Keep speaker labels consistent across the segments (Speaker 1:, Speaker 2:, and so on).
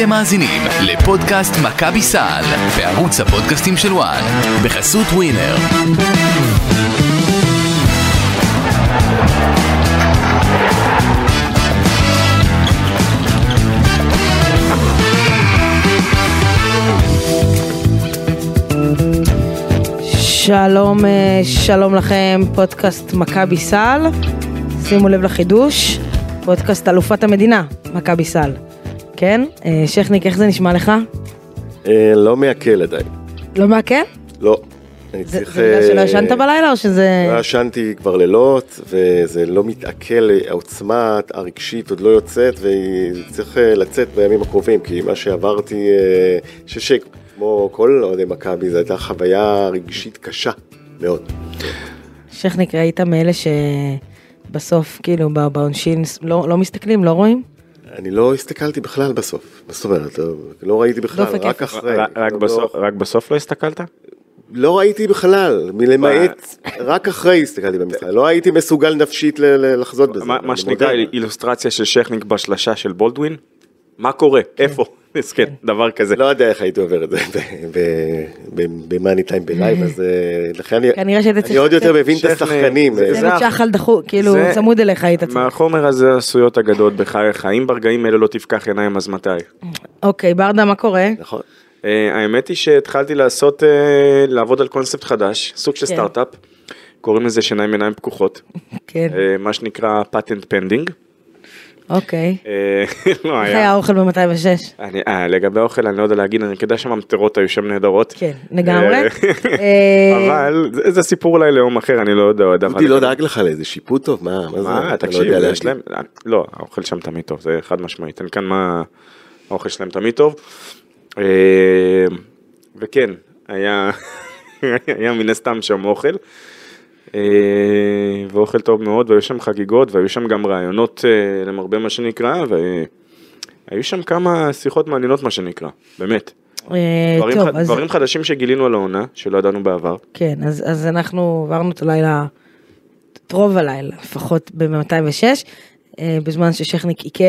Speaker 1: אתם מאזינים לפודקאסט מכבי סל בערוץ הפודקאסטים של וואן בחסות ווינר.
Speaker 2: שלום, אה, שלום לכם, פודקאסט מכבי סל. שימו לב לחידוש, פודקאסט אלופת המדינה, מכבי סל. כן? אה, שכניק, איך זה נשמע לך?
Speaker 3: אה, לא מעכל עדיין.
Speaker 2: לא מעכל?
Speaker 3: לא. אני
Speaker 2: זה
Speaker 3: צריך...
Speaker 2: זה בגלל שלא
Speaker 3: אה,
Speaker 2: ישנת בלילה או שזה...
Speaker 3: לא ישנתי כבר לילות, וזה לא מתעכל, העוצמה הרגשית עוד לא יוצאת, וצריך לצאת בימים הקרובים, כי מה שעברתי, אני חושב שכמו כל אוהדי מכבי, זו הייתה חוויה רגשית קשה מאוד.
Speaker 2: שכניק, ראית מאלה שבסוף, כאילו, בעונשין לא לא מסתכלים, לא רואים?
Speaker 3: אני לא הסתכלתי בכלל בסוף, מה זאת אומרת? לא- ראיתי בכלל, רק. אחרי.
Speaker 4: רק- רק
Speaker 3: לא-
Speaker 4: בסוף- רק בסוף לא הסתכלת?
Speaker 3: לא ראיתי בכלל, מלמעט, רק אחרי הסתכלתי במשחק, לא הייתי מסוגל נפשית לחזות בזה.
Speaker 4: מה- שנקרא. אילוסטרציה של שכניק בשלשה של בולדווין? מה קורה? איפה? מסכן, דבר כזה.
Speaker 3: לא יודע איך הייתי עובר את זה במאני טיים בלייב, אז אה, לכן אני עוד יותר מבין את השחקנים.
Speaker 4: זה-
Speaker 3: אה,
Speaker 4: זה-
Speaker 2: צוות שחל דחו, כאילו, צמוד אליך היית צריך.
Speaker 4: מהחומר הזה עשויות אגדות בחייך, אם ברגעים האלה לא תפקח עיניים אז מתי?
Speaker 2: אוקיי, ברדה, מה קורה?
Speaker 3: נכון.
Speaker 4: אה, האמת היא שהתחלתי לעשות, אה, לעבוד על קונספט חדש, סוג של
Speaker 2: כן.
Speaker 4: סטארט-אפ, קוראים לזה שיניים עיניים פקוחות,
Speaker 2: כן,
Speaker 4: אה, מה שנקרא patent pending.
Speaker 2: אוקיי.
Speaker 4: לא
Speaker 2: איך היה האוכל ב-206?
Speaker 4: אני, אה, לגבי האוכל אני לא יודע להגיד, אני יודע שהממטרות היו שם נהדרות.
Speaker 2: כן, לגמרי.
Speaker 4: אה,
Speaker 2: אה,
Speaker 4: אבל זה, סיפור אולי ליום אחר, אני לא יודע
Speaker 3: דודי לא דאג לך לאיזה שיפוט טוב? מה לא
Speaker 4: תקשיב, יש. להם, לא, האוכל שם תמיד טוב, זה חד משמעית, אין כאן מה, האוכל שלהם תמיד טוב. אה, וכן, היה, היה מן הסתם שם אוכל. אה, ואוכל טוב מאוד, והיו שם חגיגות, והיו שם גם רעיונות אה, למרבה מה שנקרא, והיו שם כמה שיחות מעניינות מה שנקרא, באמת.
Speaker 2: אה,
Speaker 4: דברים,
Speaker 2: טוב,
Speaker 4: ח...
Speaker 2: אז
Speaker 4: דברים חדשים שגילינו על העונה, שלא ידענו בעבר.
Speaker 2: כן, אז אז אנחנו עברנו את הלילה, את רוב הלילה, לפחות ב-206, בזמן ששכניק עיכל,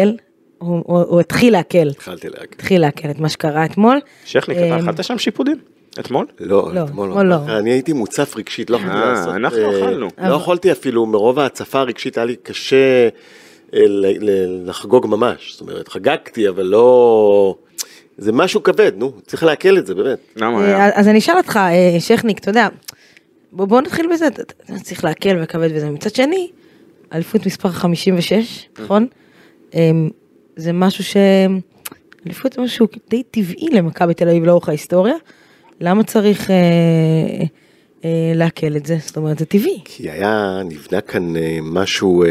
Speaker 2: הוא- הוא הוא התחיל לעכל,
Speaker 3: התחלתי להגיד.
Speaker 2: התחיל לעכל את מה שקרה אתמול.
Speaker 4: שכניק, אתה אכלת שם שיפודים? אתמול?
Speaker 3: לא,
Speaker 2: לא,
Speaker 3: אתמול
Speaker 2: אתמול לא.
Speaker 3: אני הייתי מוצף רגשית, לא יכולתי
Speaker 4: אה,
Speaker 3: לעשות...
Speaker 4: אנחנו
Speaker 3: אה,
Speaker 4: אכלנו.
Speaker 3: לא יכולתי אפילו, מרוב ההצפה הרגשית היה לי קשה אה, לחגוג ממש. זאת אומרת, חגגתי, אבל לא... זה משהו כבד, נו, צריך לעכל את זה, באמת.
Speaker 4: למה היה?
Speaker 2: אז אני אשאל אותך, שכניק, אתה יודע, בוא נתחיל בזה, צריך לעכל וכבד וזה. מצד שני, אליפות מספר 56, נכון? אה, זה משהו ש... אליפות זה משהו די טבעי למכבי תל אביב לאורך ההיסטוריה. למה צריך אה, אה, לעכל את זה? זאת אומרת, זה טבעי.
Speaker 3: כי היה, נבנה כאן אה, משהו אה,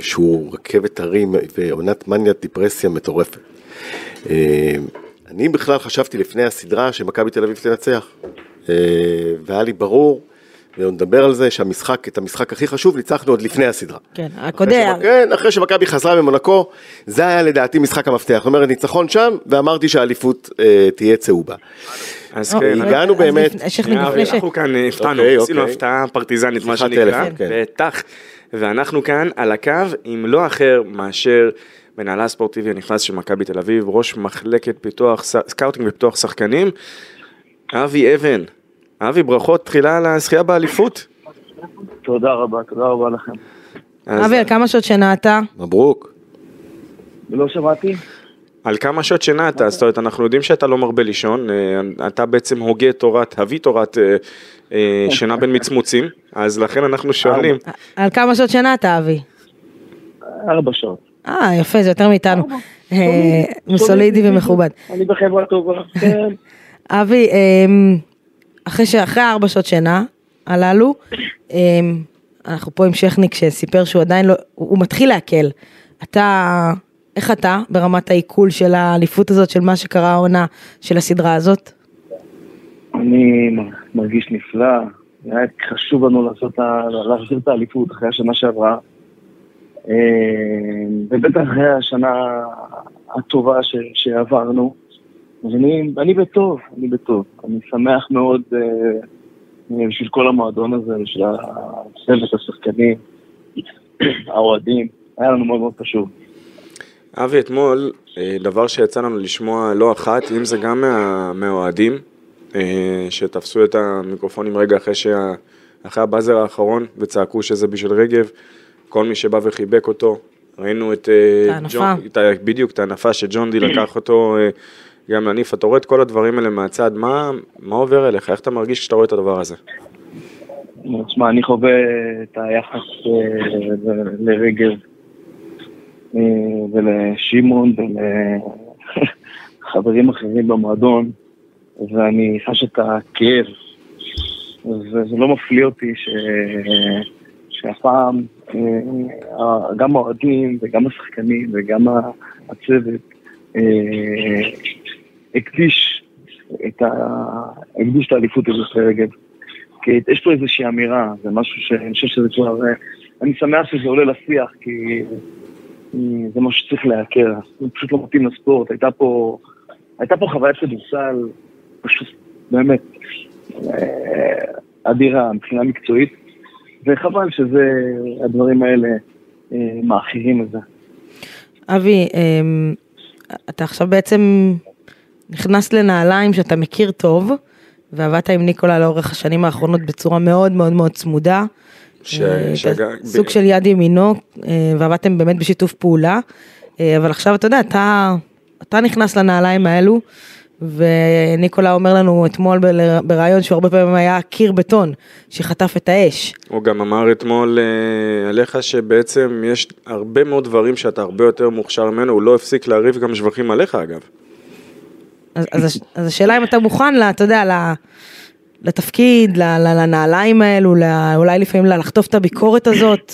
Speaker 3: שהוא רכבת הרים ועונת מניית דיפרסיה מטורפת. אה, אני בכלל חשבתי לפני הסדרה שמכבי תל אביב תנצח. אה, והיה לי ברור, ונדבר על זה, שהמשחק, את המשחק הכי חשוב ניצחנו עוד לפני הסדרה.
Speaker 2: כן, הקודם,
Speaker 3: כן, אחרי שמכבי חזרה ממונקו, זה היה לדעתי משחק המפתח. זאת אומרת, ניצחון שם, ואמרתי שהאליפות אה, תהיה צהובה.
Speaker 4: אז
Speaker 2: אה,
Speaker 4: כן,
Speaker 2: רגע,
Speaker 3: הגענו באמת-
Speaker 2: ש...
Speaker 4: אנחנו כאן אה, הפתענו,
Speaker 3: אוקיי,
Speaker 4: עשינו
Speaker 3: אוקיי.
Speaker 4: הפתעה פרטיזנית מה שנקרא,
Speaker 3: כן.
Speaker 4: בטח, ואנחנו כאן על הקו עם לא אחר מאשר מנהלה הספורטיבי הנכנס של מכבי תל אביב, ראש מחלקת פיתוח, סקאוטינג ופיתוח שחקנים, אבי אבן. אבי, ברכות תחילה על הזכייה באליפות.
Speaker 5: תודה רבה, תודה רבה לכם.
Speaker 2: אבי, על כמה שעות שינה אתה?
Speaker 3: מברוק.
Speaker 5: לא שמעתי?
Speaker 4: על כמה שעות שינה אתה, זאת אומרת, אנחנו יודעים שאתה לא מרבה לישון, אה, אתה בעצם הוגה תורת, אבי תורת אה, אה, שינה בין מצמוצים, אז לכן אנחנו שואלים,
Speaker 2: על כמה שעות שינה אתה, אבי?
Speaker 5: ארבע שעות.
Speaker 2: אה, יפה, זה יותר מאיתנו.
Speaker 5: סולידי.
Speaker 2: ומכובד.
Speaker 5: אני בחברה טובה, כן.
Speaker 2: אבי, אמ, אחרי ש- אחרי ארבע שעות שינה הללו, אמ, אנחנו פה עם שכניק שסיפר שהוא עדיין לא, הוא הוא מתחיל לעכל. אתה, איך אתה ברמת העיכול של האליפות הזאת, של מה שקרה העונה של הסדרה הזאת?
Speaker 5: אני מרגיש נפלא. היה חשוב לנו לעשות, להחזיר את האליפות אחרי השנה שעברה. אה, ובטח אחרי השנה הטובה ש, שעברנו. אז אני, אני בטוב, אני בטוב. אני שמח מאוד אה, בשביל כל המועדון הזה, בשביל הצוות, השחקנים, האוהדים. היה לנו מאוד מאוד חשוב.
Speaker 4: אבי, אתמול, אה, דבר שיצא לנו לשמוע לא אחת, אם זה גם מה, מהאוהדים, אה, שתפסו את המיקרופונים רגע אחרי, שה, אחרי הבאזר האחרון וצעקו שזה בשביל רגב, כל מי שבא וחיבק אותו, ראינו את... אה,
Speaker 2: את ההנפה.
Speaker 4: ג'ון- את ה- בדיוק, את ההנפה שג'ון די לקח אותו גם להניף, אתה רואה את כל הדברים האלה מהצד, מה, מה עובר אליך, איך אתה מרגיש כשאתה רואה את הדבר הזה?
Speaker 5: תשמע, אני חווה את היחס אה, לרגב אה, ולשמעון ולחברים אחרים במועדון, ואני חש את הכאב, וזה לא מפליא אותי ש... שהפעם אה, גם האוהדים וגם השחקנים וגם הצוות הקדיש את ה- הקדיש את האליפות הזאת לרגב. כי יש פה איזושהי אמירה, זה משהו שאני חושב שזה כבר... אה, אני שמח שזה עולה לשיח, כי אה, זה משהו שצריך להכר. זה פשוט לא מתאים לספורט. הייתה פה, הייתה פה חוויית כדורסל פשוט, באמת, אה, אדירה מבחינה מקצועית, וחבל שזה, הדברים האלה אה, מאכירים את זה.
Speaker 2: אבי, אמ, אתה עכשיו בעצם נכנס לנעליים שאתה מכיר טוב, ועבדת עם ניקולה לאורך השנים האחרונות בצורה מאוד מאוד מאוד צמודה.
Speaker 4: ש-
Speaker 2: אה,
Speaker 4: שג-
Speaker 2: אתה סוג של יד ימינו, אה, ועבדתם באמת בשיתוף פעולה. אה, אבל עכשיו אתה יודע, אתה, אתה נכנס לנעליים האלו, וניקולה אומר לנו אתמול בריאיון שהוא הרבה פעמים היה קיר בטון, שחטף את האש.
Speaker 4: הוא גם אמר אתמול עליך שבעצם יש הרבה מאוד דברים שאתה הרבה יותר מוכשר ממנו, הוא לא הפסיק להריב גם שבחים עליך אגב.
Speaker 2: אז, אז, הש- אז השאלה אם אתה מוכן, לה, אתה יודע, ל- לתפקיד, ל- ל- לנעליים האלו, ל- אולי לפעמים ל- לחטוף את הביקורת הזאת.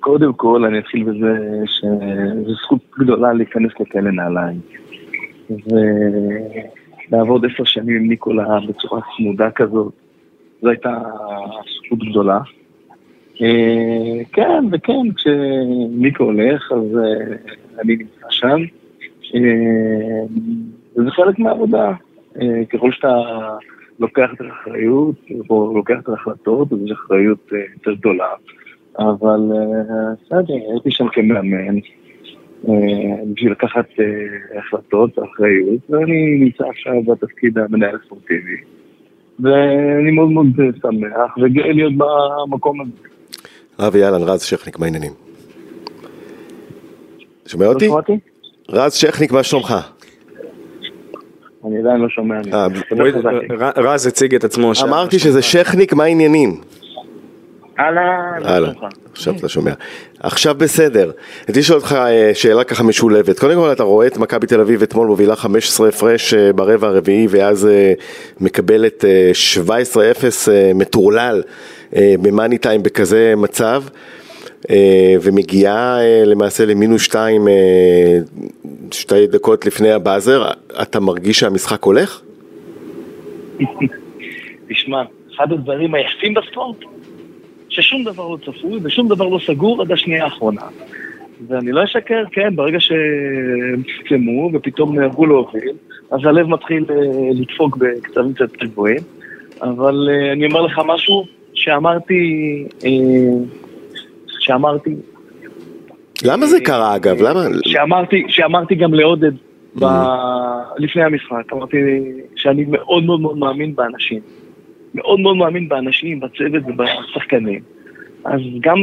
Speaker 5: קודם כל, אני אתחיל בזה שזו זכות גדולה להיכנס לכאלה נעליים. ולעבוד עשר שנים עם ניקולה בצורה צמודה כזאת, זו הייתה זכות גדולה. אה, כן, וכן, כשניקו הולך, אז אה, אני נמצא שם. אה, וזה חלק מהעבודה. אה, ככל שאתה לוקח את האחריות, או לוקח את ההחלטות, אז יש אחריות אה, יותר גדולה. אבל אה, בסדר, הייתי שם כמאמן, אה, בשביל לקחת אה, החלטות, אחריות, ואני נמצא עכשיו בתפקיד המנהל הספורטיבי. ואני מאוד מאוד שמח וגאה להיות במקום הזה.
Speaker 3: אבי אהלן, רז שכניק, מה העניינים? שומע
Speaker 5: לא
Speaker 3: אותי? רז שכניק, מה שלומך?
Speaker 5: אני עדיין לא שומע. אני-
Speaker 3: אה.
Speaker 4: ר- רז הציג את עצמו.
Speaker 3: אמרתי שזה שכניק, מה העניינים?
Speaker 5: אהלן,
Speaker 3: הלאה,
Speaker 5: שלומך?
Speaker 3: עכשיו אתה שומע. עכשיו בסדר. רציתי לשאול אותך אה, שאלה ככה משולבת. קודם כל אתה רואה את מכבי תל אביב אתמול מובילה 15 הפרש אה, ברבע הרביעי ואז אה, מקבלת אה, 17-0 אה, מטורלל אה, במאני טיים בכזה מצב. אה, ומגיעה אה, למעשה למינוס שתיים אה, שתי דקות לפני הבאזר, אתה מרגיש שהמשחק הולך?
Speaker 5: תשמע, אחד הדברים היפים בספורט, ששום דבר לא צפוי ושום דבר לא סגור עד השנייה האחרונה. ואני לא אשקר, כן, ברגע שהם סכמו ופתאום נהרגו להוביל, אז הלב מתחיל לדפוק בקצבים קצת גבוהים. אבל אני אומר לך משהו שאמרתי, אה, שאמרתי,
Speaker 3: למה זה קרה אגב? למה?
Speaker 5: שאמרתי, שאמרתי גם לעודד ב... לפני המשחק, אמרתי שאני מאוד מאוד מאוד מאמין באנשים. מאוד מאוד מאמין באנשים, בצוות ובשחקנים. אז גם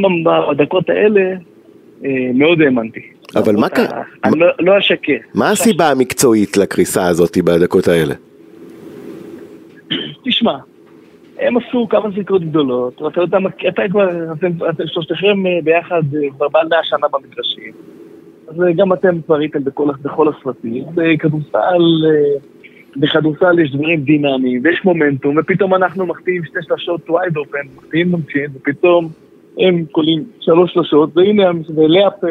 Speaker 5: בדקות האלה אה, מאוד האמנתי.
Speaker 3: אבל מה קרה?
Speaker 5: אני לא- לא אשקר.
Speaker 3: מה הסיבה המקצועית לקריסה הזאת בדקות האלה?
Speaker 5: תשמע, הם עשו כמה זריקות גדולות, ואתה יודע, אתה כבר, אתם, אתם שלושתכם אה, ביחד אה, כבר מעל 100 שנה במגרשים. אז אה, גם אתם כבר הייתם בכל, בכל הסרטים. בכדורסל, בכדורסל יש דברים דינמיים, ויש מומנטום, ופתאום אנחנו מחטיאים שתי שלשות wide open, מחטיאים ממשיך, ופתאום הם קולים שלוש שלשות, והנה, ולאפ אה,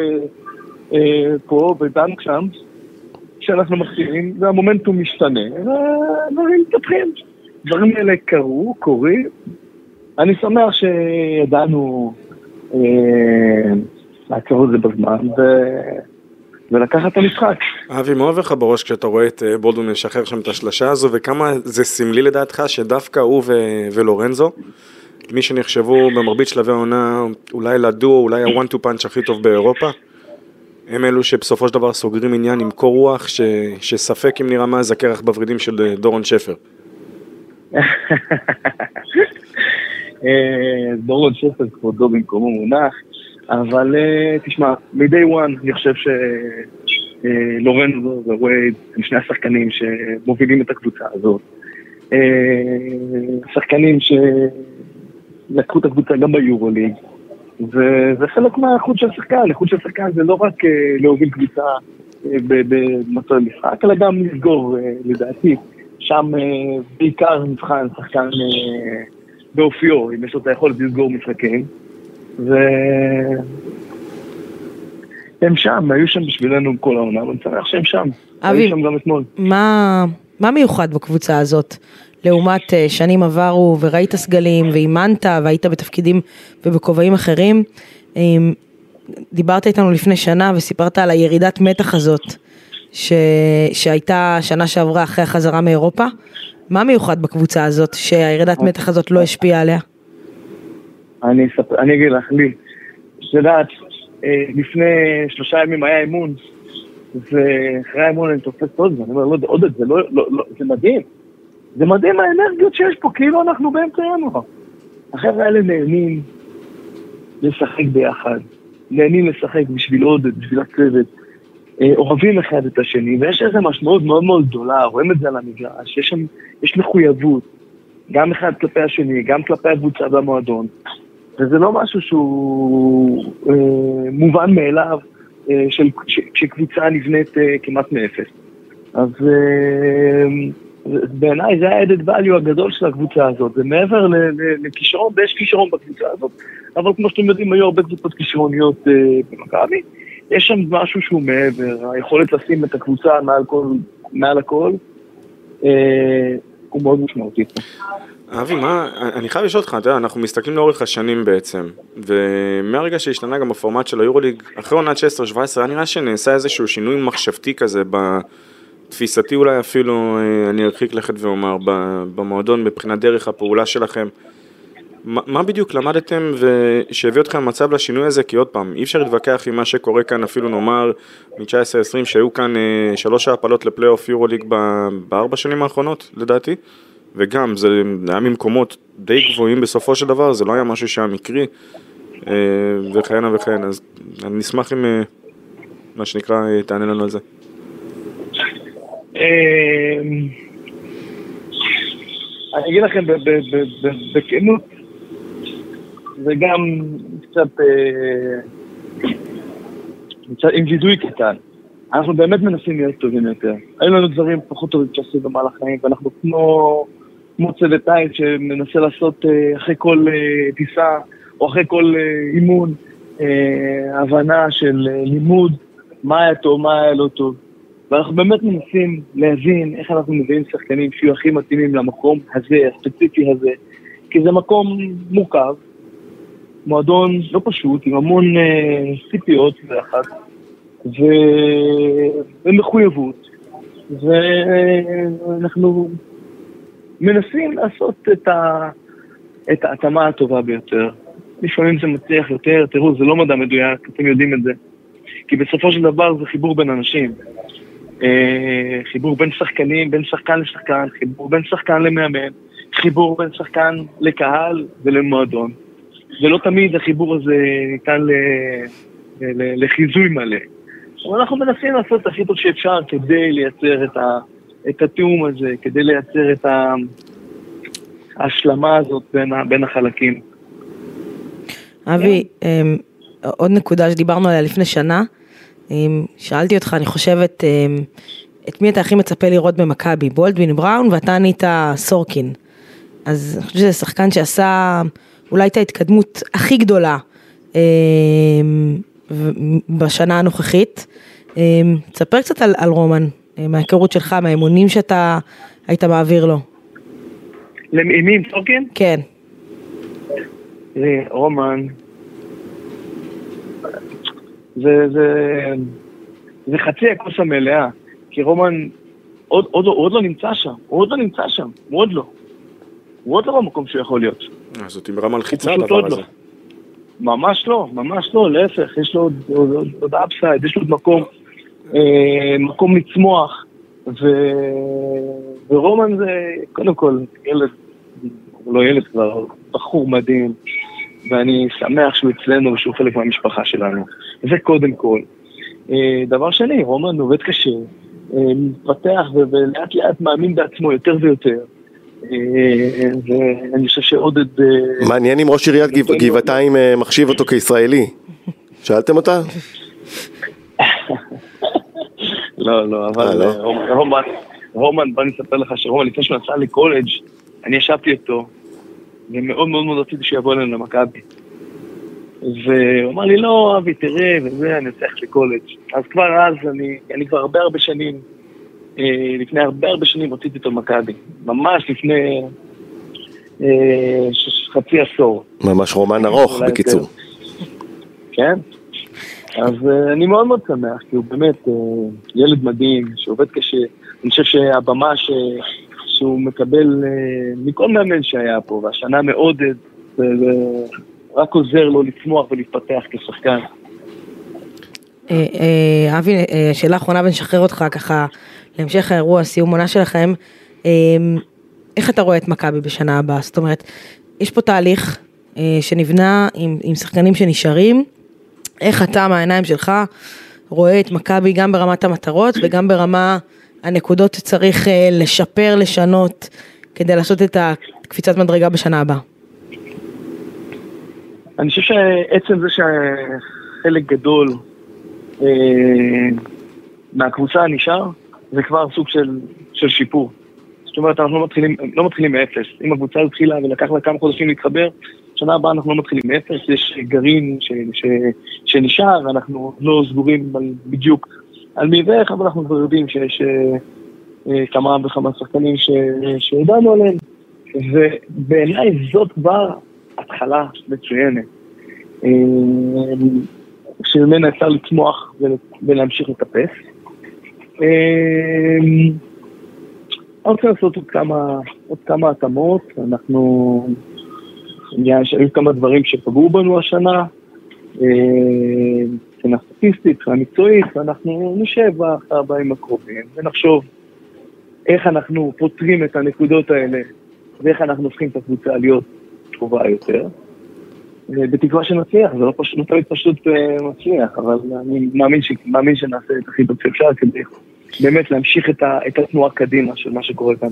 Speaker 5: אה, פה ודנק שם, שאנחנו מחטיאים, והמומנטום משתנה, והדברים מתפתחים. הדברים האלה קרו, קורים. אני שמח שידענו אה, לעצור את זה בזמן. ולקחת את המשחק.
Speaker 4: אבי, מה עובר לך בראש כשאתה רואה את אה, בולדון משחרר שם את השלשה הזו, וכמה זה סמלי לדעתך שדווקא הוא ולורנזו, מי שנחשבו במרבית שלבי העונה אולי לדו, אולי ה one two punch הכי טוב באירופה, הם אלו שבסופו של דבר סוגרים עניין עם קור רוח, ש, שספק אם נראה מה זה הקרח בוורידים של אה, דורון שפר.
Speaker 5: אה, דורון שפר כבודו במקומו מונח, אבל אה, תשמע, מ-day one אני חושב שלורנזו ווייד הם שני השחקנים שמובילים את הקבוצה הזאת. אה, שחקנים שלקחו את הקבוצה גם ביורוליג, וזה חלק מהאיכות של שחקן, איכות של שחקן זה לא רק להוביל קבוצה במצב המשחק, אלא גם לסגור, לדעתי. שם בעיקר נבחן שחקן באופיו, אם יש לו את היכולת לסגור משחקים. והם שם, היו שם בשבילנו כל העונה, ואני שמח שהם שם.
Speaker 2: אבי,
Speaker 5: היו שם גם אתמול.
Speaker 2: מה, מה מיוחד בקבוצה הזאת? לעומת uh, שנים עברו וראית סגלים ואימנת והיית בתפקידים ובכובעים אחרים. דיברת איתנו לפני שנה וסיפרת על הירידת מתח הזאת ש... שהייתה שנה שעברה אחרי החזרה מאירופה. מה מיוחד בקבוצה הזאת שהירידת מתח הזאת לא השפיעה עליה?
Speaker 5: אני, אספ... אני אגיד לך, לי, את יודעת, אה, לפני שלושה ימים היה אימון, ואחרי האימון אני תופס עוד, ואני אומר, לא, עודד, זה לא, לא, לא, זה מדהים. זה מדהים האנרגיות שיש פה, כאילו אנחנו באמצע ינואר. החבר'ה האלה נהנים לשחק ביחד, נהנים לשחק בשביל עודד, בשביל הצוות. אה, אוהבים אחד את השני, ויש איזו משמעות מאוד מאוד גדולה, רואים את זה על המגרש, יש שם, יש מחויבות, גם אחד כלפי השני, גם כלפי הקבוצה והמועדון, וזה לא משהו שהוא אה, מובן מאליו, אה, של, ש, שקבוצה נבנית אה, כמעט מאפס. אז אה, בעיניי זה ה-added value הגדול של הקבוצה הזאת, זה מעבר לכישרון, ויש כישרון בקבוצה הזאת, אבל כמו שאתם יודעים, היו הרבה קבוצות כישרוניות אה, במכבי. יש שם משהו שהוא מעבר, היכולת לשים את הקבוצה מעל, כל, מעל הכל, אה, הוא מאוד משמעותי.
Speaker 4: אבי, מה, אני חייב לשאול אותך, אתה יודע, אנחנו מסתכלים לאורך השנים בעצם, ומהרגע שהשתנה גם הפורמט של היורוליג, אחרי עונת 16-17, היה נראה שנעשה איזשהו שינוי מחשבתי כזה, בתפיסתי אולי אפילו, אה, אני ארחיק לכת ואומר, במועדון, מבחינת דרך הפעולה שלכם. מה בדיוק למדתם שהביא אתכם למצב לשינוי הזה? כי עוד פעם, אי אפשר להתווכח עם מה שקורה כאן, אפילו נאמר מ-19-20 שהיו כאן אה, שלוש העפלות לפלייאוף יורוליג בארבע שנים האחרונות, לדעתי, וגם זה היה ממקומות די גבוהים בסופו של דבר, זה לא היה משהו שהיה מקרי, אה, וכהנה וכהנה, אז אני אשמח אם, אה, מה שנקרא, תענה לנו על זה.
Speaker 5: אני אגיד לכם בכנות, וגם קצת, אה, קצת עם וידוי קטן. אנחנו באמת מנסים להיות טובים יותר. היו לנו דברים פחות טובים שעשו במהלך החיים, ואנחנו כמו, כמו צוות עין שמנסה לעשות אה, אחרי כל אה, טיסה, או אחרי כל אימון, הבנה של לימוד, מה היה טוב, מה היה לא טוב. ואנחנו באמת מנסים להבין איך אנחנו מביאים שחקנים שיהיו הכי מתאימים למקום הזה, הספציפי הזה, כי זה מקום מורכב, מועדון לא פשוט, עם המון אה, ציפיות ביחד, ו... ומחויבות, ואנחנו מנסים לעשות את, ה... את ההתאמה הטובה ביותר. לפעמים זה מצליח יותר, תראו, זה לא מדע מדויק, אתם יודעים את זה. כי בסופו של דבר זה חיבור בין אנשים. אה, חיבור בין שחקנים, בין שחקן לשחקן, חיבור בין שחקן למאמן, חיבור בין שחקן לקהל ולמועדון. ולא תמיד החיבור הזה ניתן ל, ל, לחיזוי מלא. אבל אנחנו מנסים לעשות את הכי טוב שאפשר כדי לייצר את, ה, את התיאום הזה, כדי לייצר את ההשלמה הזאת בין, ה, בין החלקים.
Speaker 2: אבי, אמ, עוד נקודה שדיברנו עליה לפני שנה, אמ, שאלתי אותך, אני חושבת, אמ, את מי אתה הכי מצפה לראות במכבי, בולדווין בראון ואתה ענית סורקין. אז אני חושבת שזה שחקן שעשה אולי את ההתקדמות הכי גדולה אמ, בשנה הנוכחית. אמ, תספר קצת על, על רומן, אה, מההיכרות שלך, מהאמונים שאתה היית מעביר לו.
Speaker 5: עם מי? עם סורקין?
Speaker 2: כן.
Speaker 5: רומן, זה, זה, זה חצי הכוס המלאה, כי רומן עוד, עוד, עוד לא נמצא שם, הוא עוד לא נמצא שם, הוא עוד לא. הוא עוד לא במקום שהוא יכול להיות.
Speaker 4: זאת אמרה מלחיצה הדבר הזה.
Speaker 5: ממש לא, ממש לא, להפך, יש לו עוד- אפסייד, יש לו עוד מקום, אה, מקום לצמוח, ו... ורומן זה, קודם כל, ילד, הוא לא ילד כבר, בחור מדהים, ואני שמח שהוא אצלנו ושהוא חלק מהמשפחה שלנו, זה קודם כל. אה, דבר שני, רומן עובד קשה, אה, מתפתח ולאט לאט מאמין בעצמו יותר ויותר. אה, ואני חושב שעודד... אה,
Speaker 3: מעניין אם ראש עיריית גבע- גבעתיים אה, מחשיב אותו כישראלי. שאלתם אותה?
Speaker 5: לא, לא, אבל
Speaker 3: אה, לא?
Speaker 5: אה, רומן- רומן, בוא אני אספר לך שרומן, לפני שהוא נסע לקולג', אני ישבתי איתו, ומאוד מאוד מאוד רציתי שיבוא אלינו למכבי. והוא אמר לי, לא, אבי, תראה, וזה, אני יוצא ללכת לקולג'. אז כבר אז, אני, אני כבר הרבה הרבה שנים, אה, לפני הרבה הרבה שנים רציתי אותו למכבי. ממש לפני אה, ש- חצי עשור.
Speaker 3: ממש רומן ארוך, בקיצור.
Speaker 5: כן? אז uh, אני מאוד מאוד שמח, כי הוא באמת ילד מדהים, שעובד קשה. אני חושב שהבמה ש... שהוא מקבל מכל מאמן שהיה פה, והשנה מעודד, זה, רק עוזר לו לצמוח ולהתפתח כשחקן.
Speaker 2: אה, אה, אבי, אה, שאלה אחרונה ונשחרר אותך ככה להמשך האירוע, סיום עונה שלכם. אה, איך אתה רואה את מכבי בשנה הבאה? זאת אומרת, יש פה תהליך אה, שנבנה עם, עם שחקנים שנשארים. איך אתה מהעיניים שלך רואה את מכבי גם ברמת המטרות וגם ברמה הנקודות שצריך אה, לשפר, לשנות, כדי לעשות את הקפיצת מדרגה בשנה הבאה?
Speaker 5: אני חושב שעצם זה שחלק גדול אה, מהקבוצה נשאר, זה כבר סוג של, של שיפור. זאת אומרת, אנחנו לא מתחילים, לא מתחילים מאפס. אם הקבוצה התחילה ולקח לה כמה חודשים להתחבר, שנה הבאה אנחנו לא מתחילים מאפס, יש גרעין ש, ש, שנשאר, אנחנו לא סגורים על, בדיוק על מי ואיך, אבל אנחנו כבר יודעים שיש אה, אה, כמה וכמה שחקנים שהודענו עליהם, ובעיניי זאת כבר התחלה מצוינת. אה, שממנה אפשר לצמוח ול- ולהמשיך לטפס. אה, אני רוצה לעשות עוד כמה, עוד כמה התאמות, אנחנו, היו כמה דברים שפגעו בנו השנה, אה, מבחינה סטטיסטית, מבחינה מקצועית, ואנחנו נשב בימים הקרובים ונחשוב איך אנחנו פותרים את הנקודות האלה ואיך אנחנו הופכים את הקבוצה להיות טובה יותר. אה, בתקווה שנצליח, זה לא פשוט, לא תמיד פשוט אה, מצליח, אבל אני מאמין, ש, מאמין שנעשה את הכי טוב שאפשר כדי באמת להמשיך את, ה, את התנועה קדימה של מה שקורה כאן.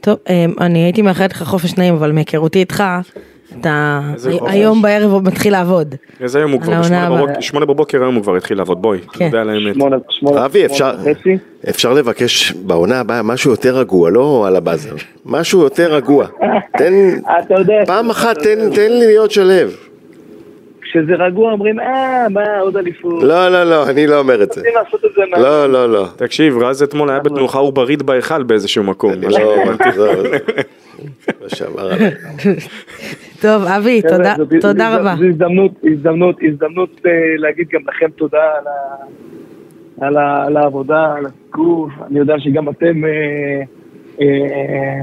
Speaker 2: טוב, אה, אני הייתי מאחלת לך חופש נעים, אבל מהיכרותי איתך, אתה? היום בערב הוא מתחיל לעבוד.
Speaker 4: איזה היום הוא כבר, בשמונה. בבוקר- שמונה בבוקר היום הוא כבר התחיל לעבוד, בואי,
Speaker 2: כן.
Speaker 4: נודה על האמת.
Speaker 5: שמונה, שמונה,
Speaker 3: אבי, אפשר,
Speaker 5: שמונה וחצי.
Speaker 3: אפשר לבקש בעונה הבאה משהו יותר רגוע, לא על הבאזר. משהו יותר רגוע. תן,
Speaker 5: אתה יודע,
Speaker 3: פעם אחת תן, לי להיות שלב.
Speaker 5: כשזה רגוע אומרים, אה, מה, עוד אליפות.
Speaker 3: לא, לא, לא, אני לא אומר את זה. לא, לא, לא.
Speaker 4: תקשיב, רז אתמול היה בתנוחה עוברית בהיכל באיזשהו מקום.
Speaker 3: אני לא, עזוב, מה שאמר עליי.
Speaker 2: טוב, אבי, תודה, רבה.
Speaker 5: זו הזדמנות, הזדמנות, הזדמנות אה, להגיד גם לכם תודה על, ה, על, ה, על העבודה, על הסיקור. אני יודע שגם אתם אה, אה,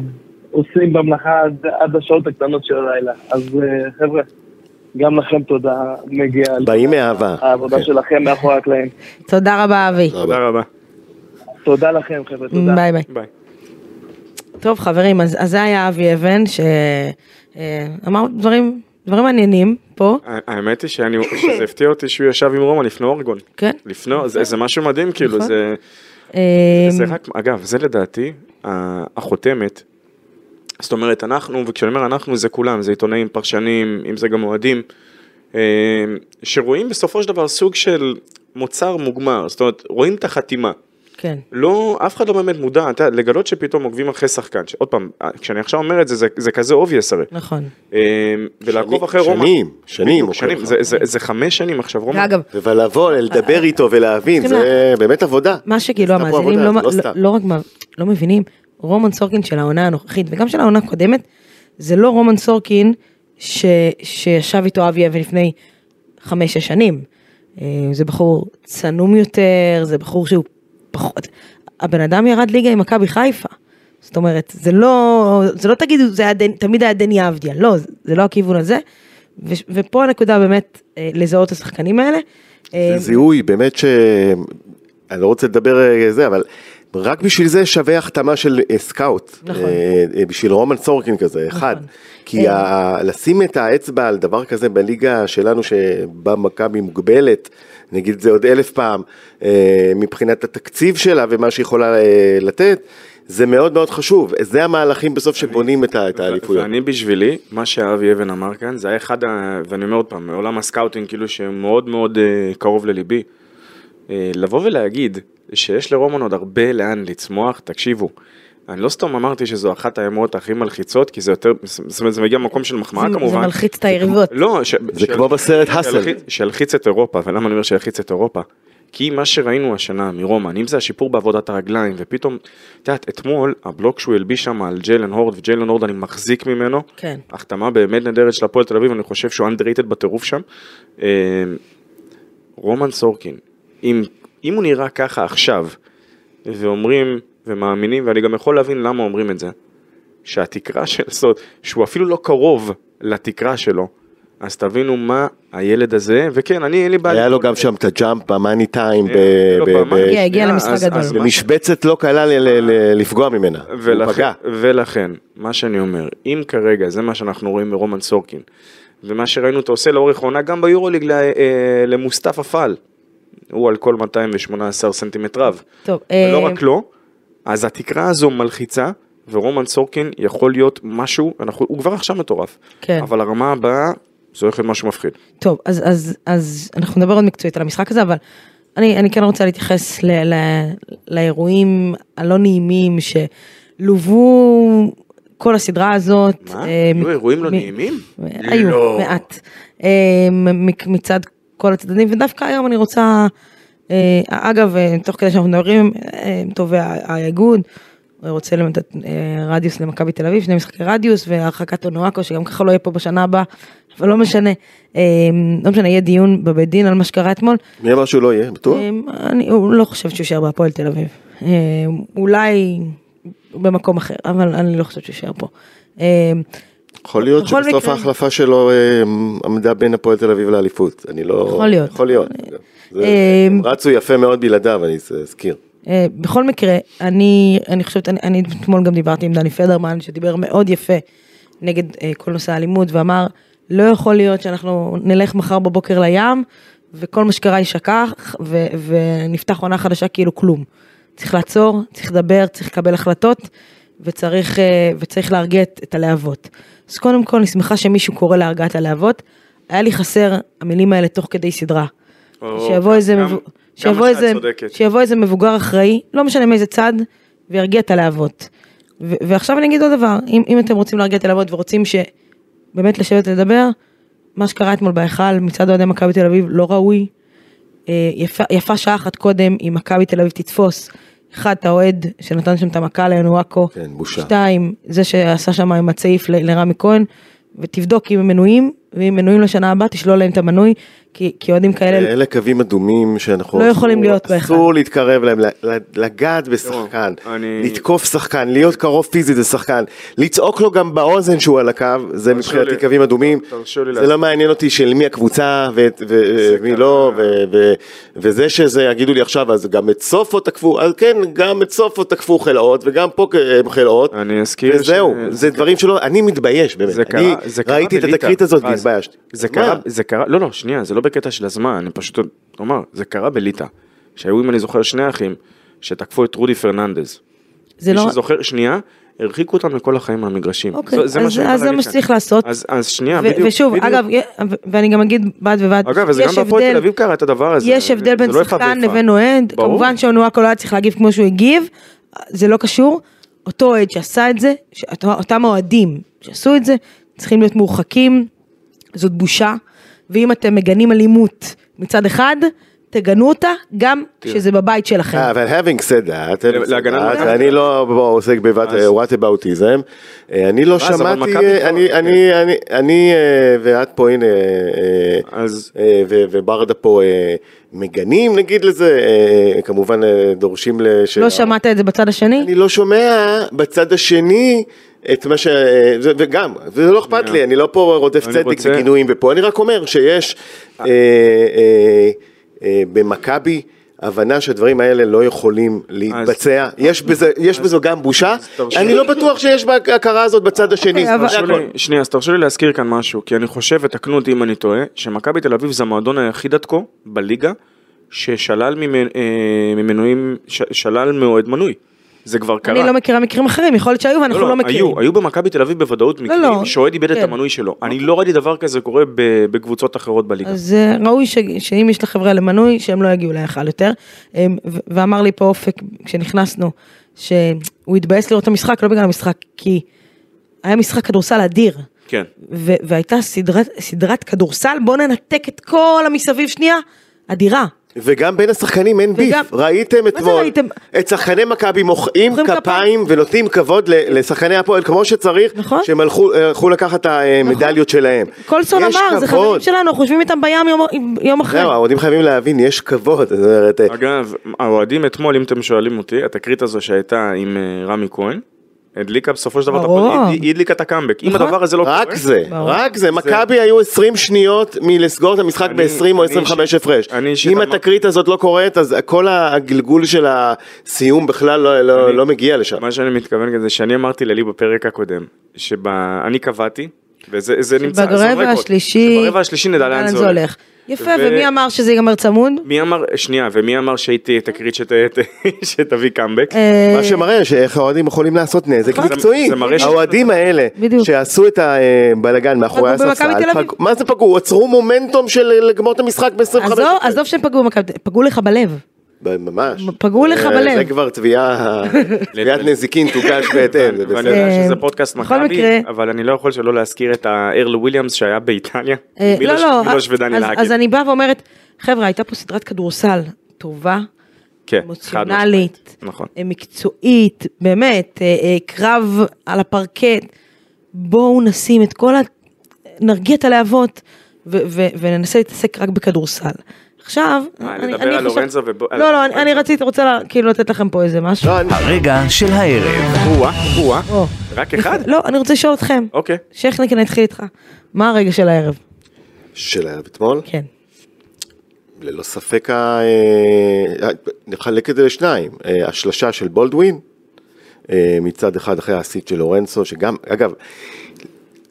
Speaker 5: עושים במלאכה עד, עד השעות הקטנות של הלילה. אז אה, חבר'ה, גם לכם תודה, מגיע על
Speaker 3: באים מאהבה.
Speaker 5: העבודה
Speaker 3: כן.
Speaker 5: שלכם מאחורי הקלעים.
Speaker 2: תודה רבה, אבי.
Speaker 4: תודה רבה.
Speaker 5: תודה לכם, חבר'ה, תודה.
Speaker 2: ביי ביי.
Speaker 4: ביי.
Speaker 2: טוב, חברים, אז אז זה היה אבי אבן, שאמר דברים דברים מעניינים פה.
Speaker 4: האמת היא שאני- שזה הפתיע אותי שהוא ישב עם רומן לפני אורגון.
Speaker 2: כן.
Speaker 4: לפני, זה זה משהו מדהים, כאילו,
Speaker 2: נכון.
Speaker 4: זה...
Speaker 2: אה,
Speaker 4: זה רק, אגב, זה לדעתי החותמת. זאת אומרת, אנחנו, וכשאני אומר אנחנו, זה כולם, זה עיתונאים, פרשנים, אם זה גם אוהדים, אה, שרואים בסופו של דבר סוג של מוצר מוגמר, זאת אומרת, רואים את החתימה.
Speaker 2: כן.
Speaker 4: לא, אף אחד לא באמת מודע, אתה יודע, לגלות שפתאום עוקבים אחרי שחקן, עוד פעם, כשאני עכשיו אומר את זה, זה, זה כזה obvious הרי.
Speaker 2: נכון.
Speaker 4: אה, ולעקוב אחרי רומן.
Speaker 3: שנים, שנים.
Speaker 4: שנים,
Speaker 3: אחריו.
Speaker 4: זה- זה- זה חמש שנים עכשיו, רומן.
Speaker 2: ואגב,
Speaker 3: ולבוא, לדבר איתו ולהבין, זה באמת עבודה.
Speaker 2: מה שכאילו המאזינים לא,
Speaker 3: זה לא
Speaker 2: לא. לא רק מה- לא מבינים, רומן סורקין של העונה הנוכחית וגם של העונה הקודמת, זה לא רומן סורקין ש, שישב איתו אבי אבן לפני חמש-שש שנים. אה, זה בחור צנום יותר, זה בחור שהוא פחות... הבן אדם ירד ליגה עם מכבי חיפה. זאת אומרת, זה לא, זה לא תגידו, זה היה תמיד היה דני אבדיה, לא, זה, לא הכיוון הזה. ו- ופה הנקודה באמת אה, לזהות את השחקנים האלה. אה,
Speaker 3: זה זיהוי באמת ש... אני לא רוצה לדבר אה, זה, אבל רק בשביל זה שווה החתמה של אה, סקאוט.
Speaker 2: נכון.
Speaker 3: אה, אה, בשביל רומן סורקין כזה, אחד. כי ה... לשים את האצבע על דבר כזה בליגה שלנו שבה מכבי מוגבלת, נגיד את זה עוד אלף פעם, אה, מבחינת התקציב שלה ומה שהיא יכולה אה, לתת, זה מאוד מאוד חשוב. זה המהלכים בסוף שבונים את ה- את האליפויות.
Speaker 4: ואני בשבילי, מה שאבי אבן אמר כאן, זה היה אחד, ה... ואני אומר עוד פעם, מעולם הסקאוטינג כאילו שמאוד מאוד אה, קרוב לליבי. אה, לבוא ולהגיד שיש לרומן עוד הרבה לאן לצמוח, תקשיבו. אני לא סתם אמרתי שזו אחת האמרות הכי מלחיצות, כי זה יותר, זאת אומרת זה מגיע ממקום של מחמאה
Speaker 2: זה-
Speaker 4: כמובן.
Speaker 2: זה מלחיץ את היריבות.
Speaker 4: לא, ש...
Speaker 3: זה
Speaker 4: של-
Speaker 3: כמו בסרט האסל.
Speaker 4: שילחיץ- שילחיץ את אירופה, ולמה אני אומר שילחיץ את אירופה? כי מה שראינו השנה מרומן, אם זה השיפור בעבודת הרגליים, ופתאום, את יודעת, אתמול, הבלוק שהוא הלביש שם על ג'יילן הורד, וג'יילן הורד אני מחזיק ממנו,
Speaker 2: כן.
Speaker 4: החתמה באמת נהדרת של הפועל תל אביב, אני חושב שהוא underrated בטירוף שם. אה, רומן סורקין, אם, אם הוא נראה ככה עכשיו, ואומרים ומאמינים, ואני גם יכול להבין למה אומרים את זה, שהתקרה של סוד, שהוא אפילו לא קרוב לתקרה שלו, אז תבינו מה הילד הזה, וכן, אני אין לי בעיה.
Speaker 3: היה לו גם שם את הג'אמפ במאני טיים, ב-
Speaker 4: לא,
Speaker 2: הגיע- למשחק גדול.
Speaker 3: במשבצת לא קלה ל- ל- ל- לפגוע ממנה. הוא פגע.
Speaker 4: ולכן, מה שאני אומר, אם כרגע זה מה שאנחנו רואים מרומן סורקין, ומה שראינו אותו עושה לאורך העונה גם ביורוליג ל- אה, למוסטפא פאל, הוא על כל 218 סנטימטר רב,
Speaker 2: טוב,
Speaker 4: ולא
Speaker 2: אה,
Speaker 4: רק לו, אז התקרה הזו מלחיצה, ורומן סורקין יכול להיות משהו, אנחנו, הוא כבר עכשיו מטורף,
Speaker 2: כן.
Speaker 4: אבל הרמה הבאה, זה הולך להיות משהו מפחיד.
Speaker 2: טוב, אז, אז, אז אנחנו נדבר עוד מקצועית על המשחק הזה, אבל אני, אני כן רוצה להתייחס ל, ל, לאירועים הלא נעימים שלוו כל הסדרה הזאת.
Speaker 4: מה?
Speaker 2: אה,
Speaker 4: היו אירועים לא נעימים?
Speaker 2: היו,
Speaker 4: לא.
Speaker 2: מעט. אה, מצד כל הצדדים, ודווקא היום אני רוצה, אה, אגב, אה, תוך כדי שאנחנו מדברים, אה, תובע האיגוד, רוצה אה, רדיוס למכבי תל אביב, שני משחקי רדיוס והרחקת אונואקו, שגם ככה לא יהיה פה בשנה הבאה, אבל לא משנה, אה, לא משנה, יהיה דיון בבית דין על מה שקרה אתמול.
Speaker 3: מי אמר שהוא לא יהיה? בטוח?
Speaker 2: אה, אני לא חושבת שהוא יישאר בהפועל תל אביב. אה, אולי במקום אחר, אבל אני לא חושבת שהוא יישאר פה. אה,
Speaker 3: יכול להיות שבסוף
Speaker 2: מקרה-
Speaker 3: ההחלפה שלו אה, עמדה בין הפועל תל אביב לאליפות. אני לא...
Speaker 2: יכול להיות.
Speaker 3: יכול להיות. זה-
Speaker 2: אה,
Speaker 3: הם רצו יפה מאוד בלעדיו, אני אזכיר.
Speaker 2: אה, בכל מקרה, אני, אני חושבת, אני, אני אתמול גם דיברתי עם דני פדרמן, שדיבר מאוד יפה נגד אה, כל נושא האלימות, ואמר, לא יכול להיות שאנחנו נלך מחר בבוקר לים, וכל מה שקרה יישכח, ונפתח עונה חדשה כאילו כלום. צריך לעצור, צריך לדבר, צריך לקבל החלטות, וצריך, אה, וצריך להרגיע את, הלהבות. אז קודם כל, אני שמחה שמישהו קורא להרגעת הלהבות. היה לי חסר המילים האלה תוך כדי סדרה.
Speaker 4: או,
Speaker 2: שיבוא איזה,
Speaker 4: גם-
Speaker 2: שיבוא איזה. שיבוא איזה מבוגר אחראי, לא משנה מאיזה צד, וירגיע את הלהבות. ו- ועכשיו אני אגיד עוד דבר, אם, אם אתם רוצים להרגיע את הלהבות ורוצים שבאמת לשבת לדבר, מה שקרה אתמול בהיכל מצד אוהדי מכבי תל אביב לא ראוי. אה, יפה, יפה שעה אחת קודם, אם מכבי תל אביב תתפוס, אחד, האוהד שנתן שם את המכה לאנואקו,
Speaker 3: כן, בושה.
Speaker 2: שתיים, זה שעשה שם עם הצעיף לרמי כהן, ותבדוק אם הם מנויים, ואם מנויים לשנה הבאה, תשלול להם את המנוי, כי, כי אוהדים כאלה
Speaker 3: אלה קווים אדומים שאנחנו...
Speaker 2: לא יכולים להיות באחד.
Speaker 3: אסור להתקרב להם, ל- ל- לגעת בשחקן,
Speaker 4: אני-
Speaker 3: לתקוף שחקן, להיות קרוב פיזית לשחקן, לצעוק לו גם באוזן שהוא על הקו, זה מבחינתי קווים אדומים. זה. לא מעניין אותי של מי הקבוצה ו- ו- ומי. לא, וזה שזה יגידו לי עכשיו, אז גם את סופו תקפו, אז כן, גם את סופו תקפו חלאות, וגם פה הם חלאות.
Speaker 4: אני אזכיר
Speaker 3: וזהו,
Speaker 4: ש-
Speaker 3: זה דברים שלא, אני מתבייש באמת,
Speaker 4: זה
Speaker 3: אני
Speaker 4: קרה, זה קרה
Speaker 3: ראיתי את התקרית הזאת
Speaker 4: רז.
Speaker 3: והתביישתי.
Speaker 4: זה קרה? זה קרה, לא לא, שנייה, זה לא בקטע של הזמן, אני פשוט אומר, זה קרה בליטא, שהיו, אם אני זוכר, שני אחים, שתקפו את רודי פרננדז.
Speaker 2: זה
Speaker 4: מי
Speaker 2: לא...
Speaker 4: שזוכר, שנייה, הרחיקו אותם לכל החיים מהמגרשים.
Speaker 2: אוקיי,
Speaker 4: זה
Speaker 2: אז, זה מה. שצריך לעשות.
Speaker 4: אז, אז שנייה,
Speaker 2: ו-
Speaker 4: בדיוק.
Speaker 2: ושוב,
Speaker 4: בדיוק.
Speaker 2: אגב, ואני גם אגיד בד בבד,
Speaker 4: אגב, וזה גם בהפועל תל אביב קרה את הדבר הזה.
Speaker 2: יש הבדל בין
Speaker 4: לא
Speaker 2: שחקן. לבין אוהד. כמובן שאונואקו לא היה צריך להגיב כמו שהוא הגיב, זה לא קשור. אותו אוהד שעשה את זה, אותם אוהדים שעשו את זה, צריכים להיות מורחקים, זאת בושה, ואם אתם מגנים אלימות מצד אחד, תגנו אותה גם כשזה בבית שלכם.
Speaker 3: אה, אבל having said that. ואני לא עוסק
Speaker 4: אז-
Speaker 3: בוואטאבאוטיזם, אני לא שמעתי, אה, אני, אני, אני, אני, אה, ואת פה הנה, אה, אה, וברדה פה אה, מגנים נגיד לזה, אה, כמובן אה, דורשים לש...
Speaker 2: לא שמעת את זה בצד השני?
Speaker 3: אני לא שומע בצד השני את מה ש... זה- וגם, זה לא אכפת לי, אני לא פה רודף צדק
Speaker 4: רוצה-
Speaker 3: וגינויים ופה, אני רק אומר שיש אה, אה, אה, במכבי הבנה שהדברים האלה לא יכולים להתבצע, יש בזה- יש בזו גם בושה, אני. לא בטוח שיש בהכרה הזאת בצד השני,
Speaker 2: אוקיי.
Speaker 4: לי- שנייה, אז תרשו לי להזכיר כאן משהו, כי אני חושב, ותקנו אותי אם אני טועה, שמכבי תל אביב זה המועדון היחיד עד כה, בליגה, ששלל ממנ- אה, ממנויים, שלל מאוהד מנוי. זה כבר קרה.
Speaker 2: אני לא מכירה מקרים אחרים, יכול להיות שהיו ואנחנו לא מכירים.
Speaker 4: היו, היו במכבי תל אביב בוודאות מקרים
Speaker 2: לא.
Speaker 4: שאוהד איבד את
Speaker 2: כן.
Speaker 4: המנוי שלו. אני לא ראיתי דבר כזה קורה בקבוצות אחרות בליגה.
Speaker 2: אז אה, ראוי ש- שאם יש לחברה למנוי, שהם לא יגיעו להיכל יותר. אמ, ואמר לי פה אופק, כשנכנסנו, שהוא התבאס לראות את המשחק, לא בגלל המשחק, כי היה משחק כדורסל אדיר.
Speaker 4: כן.
Speaker 2: והייתה סדרת, סדרת כדורסל, בואו ננתק את כל המסביב שנייה, אדירה.
Speaker 3: וגם בין השחקנים אין ביף, ראיתם אתמול
Speaker 2: ראיתם?
Speaker 3: את שחקני מכבי מוחאים כפיים. ונותנים כבוד לשחקני הפועל כמו שצריך,
Speaker 2: נכון.
Speaker 3: שהם הלכו הלכו לקחת את המדליות שלהם.
Speaker 2: קולסון אמר, זה חברים. שלנו, אנחנו יושבים איתם בים יום, יום אחרי.
Speaker 3: זהו, האוהדים חייבים להבין, יש כבוד, אה,
Speaker 4: אגב, האוהדים אתמול, אם אתם שואלים אותי, התקרית הזו שהייתה עם אה, רמי כהן, הדליקה בסופו של דבר, את
Speaker 2: ברור.
Speaker 4: הפועל, היא היא הדליקה את הקאמבק. אם
Speaker 2: נכון.
Speaker 4: הדבר הזה לא קורה,
Speaker 3: רק זה,
Speaker 2: ברור.
Speaker 3: רק זה, מכבי היו 20 שניות מלסגור את המשחק
Speaker 4: אני-
Speaker 3: ב-20 או
Speaker 4: אני
Speaker 3: 25
Speaker 4: אישית-
Speaker 3: הפרש. אם התקרית הזאת לא קורית, אז כל הגלגול של הסיום בכלל לא- לא-
Speaker 4: אני-
Speaker 3: לא מגיע לשם.
Speaker 4: מה שאני מתכוון זה שאני אמרתי ללי בפרק הקודם, שאני קבעתי, וזה זה נמצא, זה
Speaker 2: ברבע השלישי,
Speaker 4: שברבע השלישי נדע לאן זה הולך.
Speaker 2: יפה,
Speaker 4: ו-
Speaker 2: ומי אמר שזה ייגמר צמוד?
Speaker 4: מי אמר, שנייה, ומי אמר שהייתי תקרית שת- שתביא קאמבק?
Speaker 2: אה,
Speaker 3: מה שמראה שאיך האוהדים יכולים לעשות נזק מקצועי. האוהדים האלה
Speaker 2: בדיוק.
Speaker 3: שעשו את הבלאגן מאחורי הספסל,
Speaker 2: תל אביב.
Speaker 3: פג- מה זה פגעו? עצרו מומנטום של לגמור את המשחק ב-25.
Speaker 2: עזוב, עזוב שהם פגעו במכבי, פגעו לך בלב.
Speaker 3: ממש.
Speaker 2: פגעו לך
Speaker 3: אה,
Speaker 2: בלב.
Speaker 3: זה כבר תביעה, תביעת נזיקין תוגש בהתאם, זה
Speaker 4: ואני. יודע שזה
Speaker 2: אה,
Speaker 4: פודקאסט מכבי, אבל אני לא יכול שלא להזכיר את הארל וויליאמס שהיה באיטליה.
Speaker 2: אה, לא, לא,
Speaker 4: ודניאל
Speaker 2: אז- אני באה ואומרת, חבר'ה, הייתה פה סדרת כדורסל טובה,
Speaker 4: כן,
Speaker 2: אמוציונלית,
Speaker 4: נכון.
Speaker 2: אה, מקצועית, באמת, אה, אה, קרב על הפרקט, בואו נשים את כל ה... נרגיע את הלהבות ו- ו- וננסה להתעסק רק בכדורסל. עכשיו,
Speaker 4: מה,
Speaker 2: אני-
Speaker 4: לדבר
Speaker 2: אני
Speaker 4: על
Speaker 2: חושבת-
Speaker 4: לורנזו ובו-
Speaker 2: לא, לא, אני-
Speaker 4: לורנזו?
Speaker 2: אני רציתי, רוצה כאילו לתת לכם פה איזה משהו.
Speaker 3: לא,
Speaker 1: הרגע של הערב.
Speaker 4: או-אה, או-אה,
Speaker 2: או.
Speaker 4: רק אחד?
Speaker 2: לא, אני רוצה לשאול אתכם.
Speaker 4: אוקיי.
Speaker 2: שכניק, אני אתחיל איתך. מה הרגע של הערב?
Speaker 3: של הערב אתמול,
Speaker 2: כן.
Speaker 3: ללא ספק, ה- אה, נחלק את זה לשניים, אה, השלשה של בולדווין, אה, מצד אחד אחרי האסיט של לורנצו, שגם, אגב,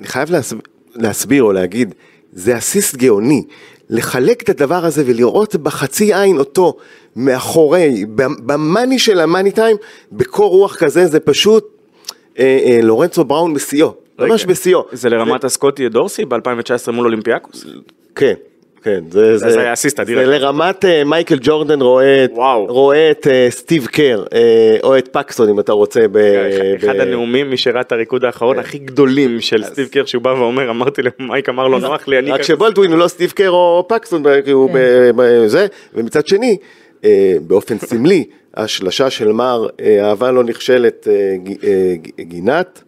Speaker 3: אני חייב להסב- להסביר או להגיד, זה אסיסט גאוני, לחלק את הדבר הזה ולראות בחצי עין אותו מאחורי, במאני של המאני טיים, בקור רוח כזה, זה פשוט אה, אה, לורנצו בראון בשיאו, ממש בשיאו.
Speaker 4: זה לרמת הסקוטי דורסי ב-2019 מול אולימפיאקוס?
Speaker 3: כן, כן, זה,
Speaker 4: זה היה אסיסט אדיר.
Speaker 3: זה לרמת אה, מייקל ג'ורדן רואה. רואה את אה, סטיב קר, אה, או את פקסון אם אתה רוצה. ב,
Speaker 4: אחד
Speaker 3: ב-
Speaker 4: הנאומים, את הריקוד האחרון הכי גדולים של סטיב קר, שהוא בא ואומר, אמרתי למייק אמר לו, נוח לי, אני...
Speaker 3: רק
Speaker 4: כזה."
Speaker 3: שבולדווין הוא לא סטיב קר או פקסון, הוא ב- ב- זה, ומצד שני, באופן סמלי, השלשה של מר, אה, אהבה לא נכשלת, גינת,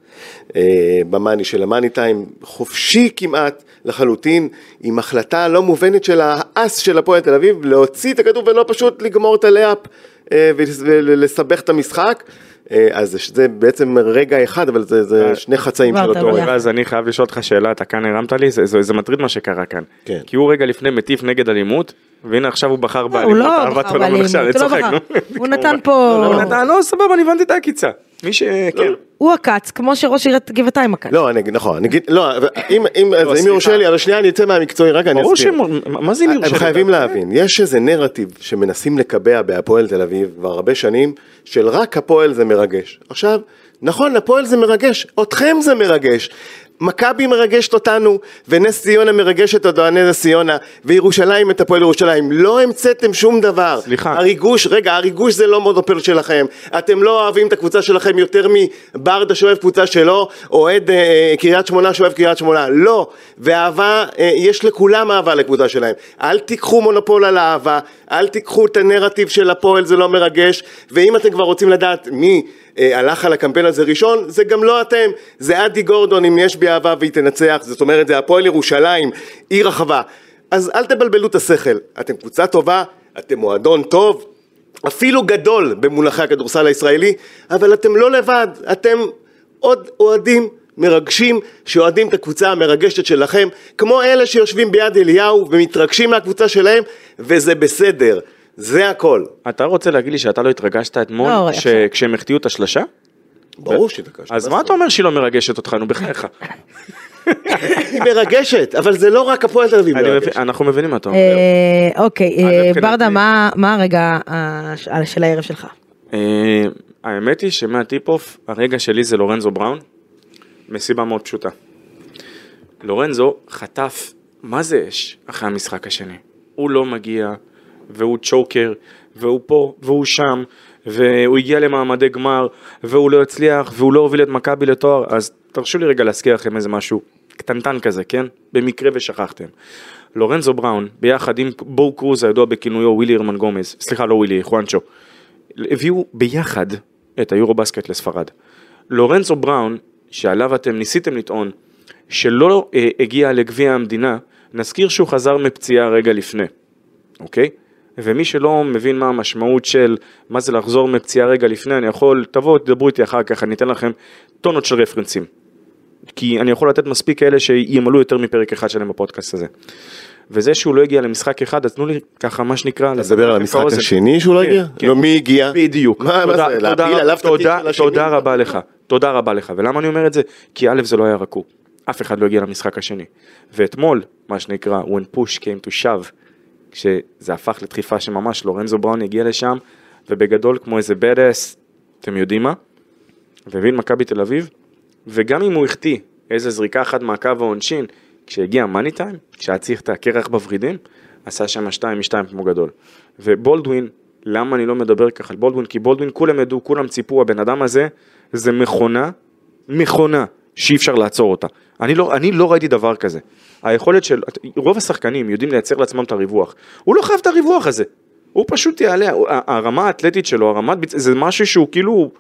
Speaker 3: במאני של המאני טיים, חופשי כמעט לחלוטין, עם החלטה לא מובנת של האס של הפועל תל אביב, להוציא את הכדור ולא פשוט לגמור את הלאפ אה, ולס- ולסבך את המשחק. אה, אז זה- זה בעצם רגע אחד, אבל זה, זה שני חצאים של אותו. רגע.
Speaker 4: אז אני חייב לשאול אותך שאלה, אתה כאן הרמת לי, זה- זה זה מטריד מה שקרה כאן.
Speaker 3: כן.
Speaker 4: כי הוא רגע לפני מטיף נגד אלימות, והנה עכשיו הוא בחר
Speaker 2: הוא
Speaker 4: באלימות,
Speaker 2: לא
Speaker 4: אהבת
Speaker 2: בחר באלימות, הוא לא בחר. הוא נתן. פה-
Speaker 4: הוא נתן, לא, סבבה, אני הבנתי את העקיצה. מי ש... כן.
Speaker 2: הוא עקץ, כמו שראש עיריית גבעתיים עקץ.
Speaker 3: לא, אני נכון, אני אגיד, לא, אם, אם, אז אם
Speaker 4: סליחה.
Speaker 3: יורשה לי, אבל שנייה אני אצא מהמקצועי, רגע, אני
Speaker 4: ברור
Speaker 3: אסביר.
Speaker 4: שהם, מה זה אם יורשה
Speaker 3: הם
Speaker 4: לי?
Speaker 3: חייבים להבין, יש איזה נרטיב שמנסים לקבע בהפועל תל אביב כבר הרבה שנים, של רק הפועל זה מרגש. עכשיו, נכון, הפועל זה מרגש, אתכם זה מרגש. מכבי מרגשת אותנו, ונס ציונה מרגשת את אוהדי נס ציונה, וירושלים את הפועל ירושלים. לא המצאתם שום דבר.
Speaker 4: סליחה.
Speaker 3: הריגוש, רגע, הריגוש זה לא מונופול שלכם. אתם לא אוהבים את הקבוצה שלכם יותר מברדה שאוהב קבוצה שלו, אוהד אה, קריית שמונה שאוהב קריית שמונה. לא. ואהבה, אה, יש לכולם אהבה לקבוצה שלהם. אל תיקחו מונופול על האהבה, אל תיקחו את הנרטיב של הפועל, זה לא מרגש. ואם אתם כבר רוצים לדעת מי אה, הלך על הקמפיין הזה ראשון, זה גם לא אתם, זה אדי גורדון אם יש בי אהבה והיא תנצח, זאת אומרת זה הפועל ירושלים, עיר רחבה. אז אל תבלבלו את השכל, אתם קבוצה טובה, אתם מועדון טוב, אפילו גדול במונחי הכדורסל הישראלי, אבל אתם לא לבד, אתם עוד אוהדים מרגשים שאוהדים את הקבוצה המרגשת שלכם, כמו אלה שיושבים ביד אליהו ומתרגשים מהקבוצה שלהם, וזה בסדר, זה הכל.
Speaker 4: אתה רוצה להגיד לי שאתה לא התרגשת אתמול
Speaker 2: לא,
Speaker 4: ש- כשהם החטיאו את השלשה?
Speaker 3: ברור שהתרגשת.
Speaker 4: אז מה אתה אומר שהיא לא מרגשת אותך, נו בחייך?
Speaker 3: היא מרגשת, אבל זה לא רק הפועל תל אביב מרגשת.
Speaker 4: אנחנו מבינים מה אתה אומר.
Speaker 2: אה, אוקיי, אה, ברדה, מה מה הרגע אה, של הערב שלך?
Speaker 4: האמת היא שמהטיפ-אוף, הרגע שלי זה לורנזו בראון, מסיבה מאוד פשוטה. לורנזו חטף, מה זה אש, אחרי המשחק השני. הוא לא מגיע, והוא צ'וקר, והוא פה, והוא שם, והוא הגיע למעמדי גמר, והוא לא הצליח, והוא לא הוביל את מכבי לתואר, אז תרשו לי רגע להזכיר לכם איזה משהו קטנטן כזה, כן? במקרה ושכחתם. לורנזו בראון, ביחד עם בואו קרוז הידוע בכינויו ווילי הרמן גומז, סליחה לא ווילי, חואנצ'ו, הביאו ביחד את היורו בסקט לספרד. לורנזו בראון, שעליו אתם ניסיתם לטעון, שלא אה, הגיע לגביע המדינה, נזכיר שהוא חזר מפציעה רגע לפני, אוקיי? ומי שלא מבין מה המשמעות של מה זה לחזור מפציעה רגע לפני, אני יכול, תבואו, תדברו איתי אחר כך, אני אתן לכם טונות של רפרנסים. כי אני יכול לתת מספיק כאלה שימלאו יותר מפרק אחד שלהם בפודקאסט הזה. וזה שהוא לא הגיע למשחק אחד, אז תנו לי ככה, מה שנקרא...
Speaker 3: מדבר על המשחק
Speaker 4: האוזן.
Speaker 3: השני שהוא לא
Speaker 4: כן,
Speaker 3: הגיע?
Speaker 4: כן.
Speaker 3: לא, מי הגיע?
Speaker 4: בדיוק.
Speaker 3: מה זה? להפיל עליו את התיק
Speaker 4: תודה-
Speaker 3: של השני?
Speaker 4: תודה רבה לך, תודה רבה לך. ולמה אני אומר את זה? כי א' זה לא היה רקוב. אף אחד לא הגיע למשחק השני. ואתמול, מה שנקרא, when push came to shove, כשזה הפך לדחיפה שממש לורנזו בראון הגיע לשם, ובגדול כמו איזה ass, אתם יודעים מה? והבין מכבי תל אביב, וגם אם הוא החטיא איזה זריקה אחת מהקו העונשין, כשהגיע מאני טיים, כשהיה צריך את הקרח בוורידים, עשה שם שתיים משתיים כמו גדול. ובולדווין, למה אני לא מדבר ככה על בולדווין? כי בולדווין כולם ידעו, כולם ציפו, הבן אדם הזה זה מכונה, מכונה, שאי אפשר לעצור אותה. אני לא, אני לא ראיתי דבר כזה. היכולת של, רוב השחקנים יודעים לייצר לעצמם את הריווח. הוא לא חייב את הריווח הזה. הוא פשוט יעלה, הוא- הרמה האתלטית שלו, הרמת ביצ... זה משהו שהוא כאילו...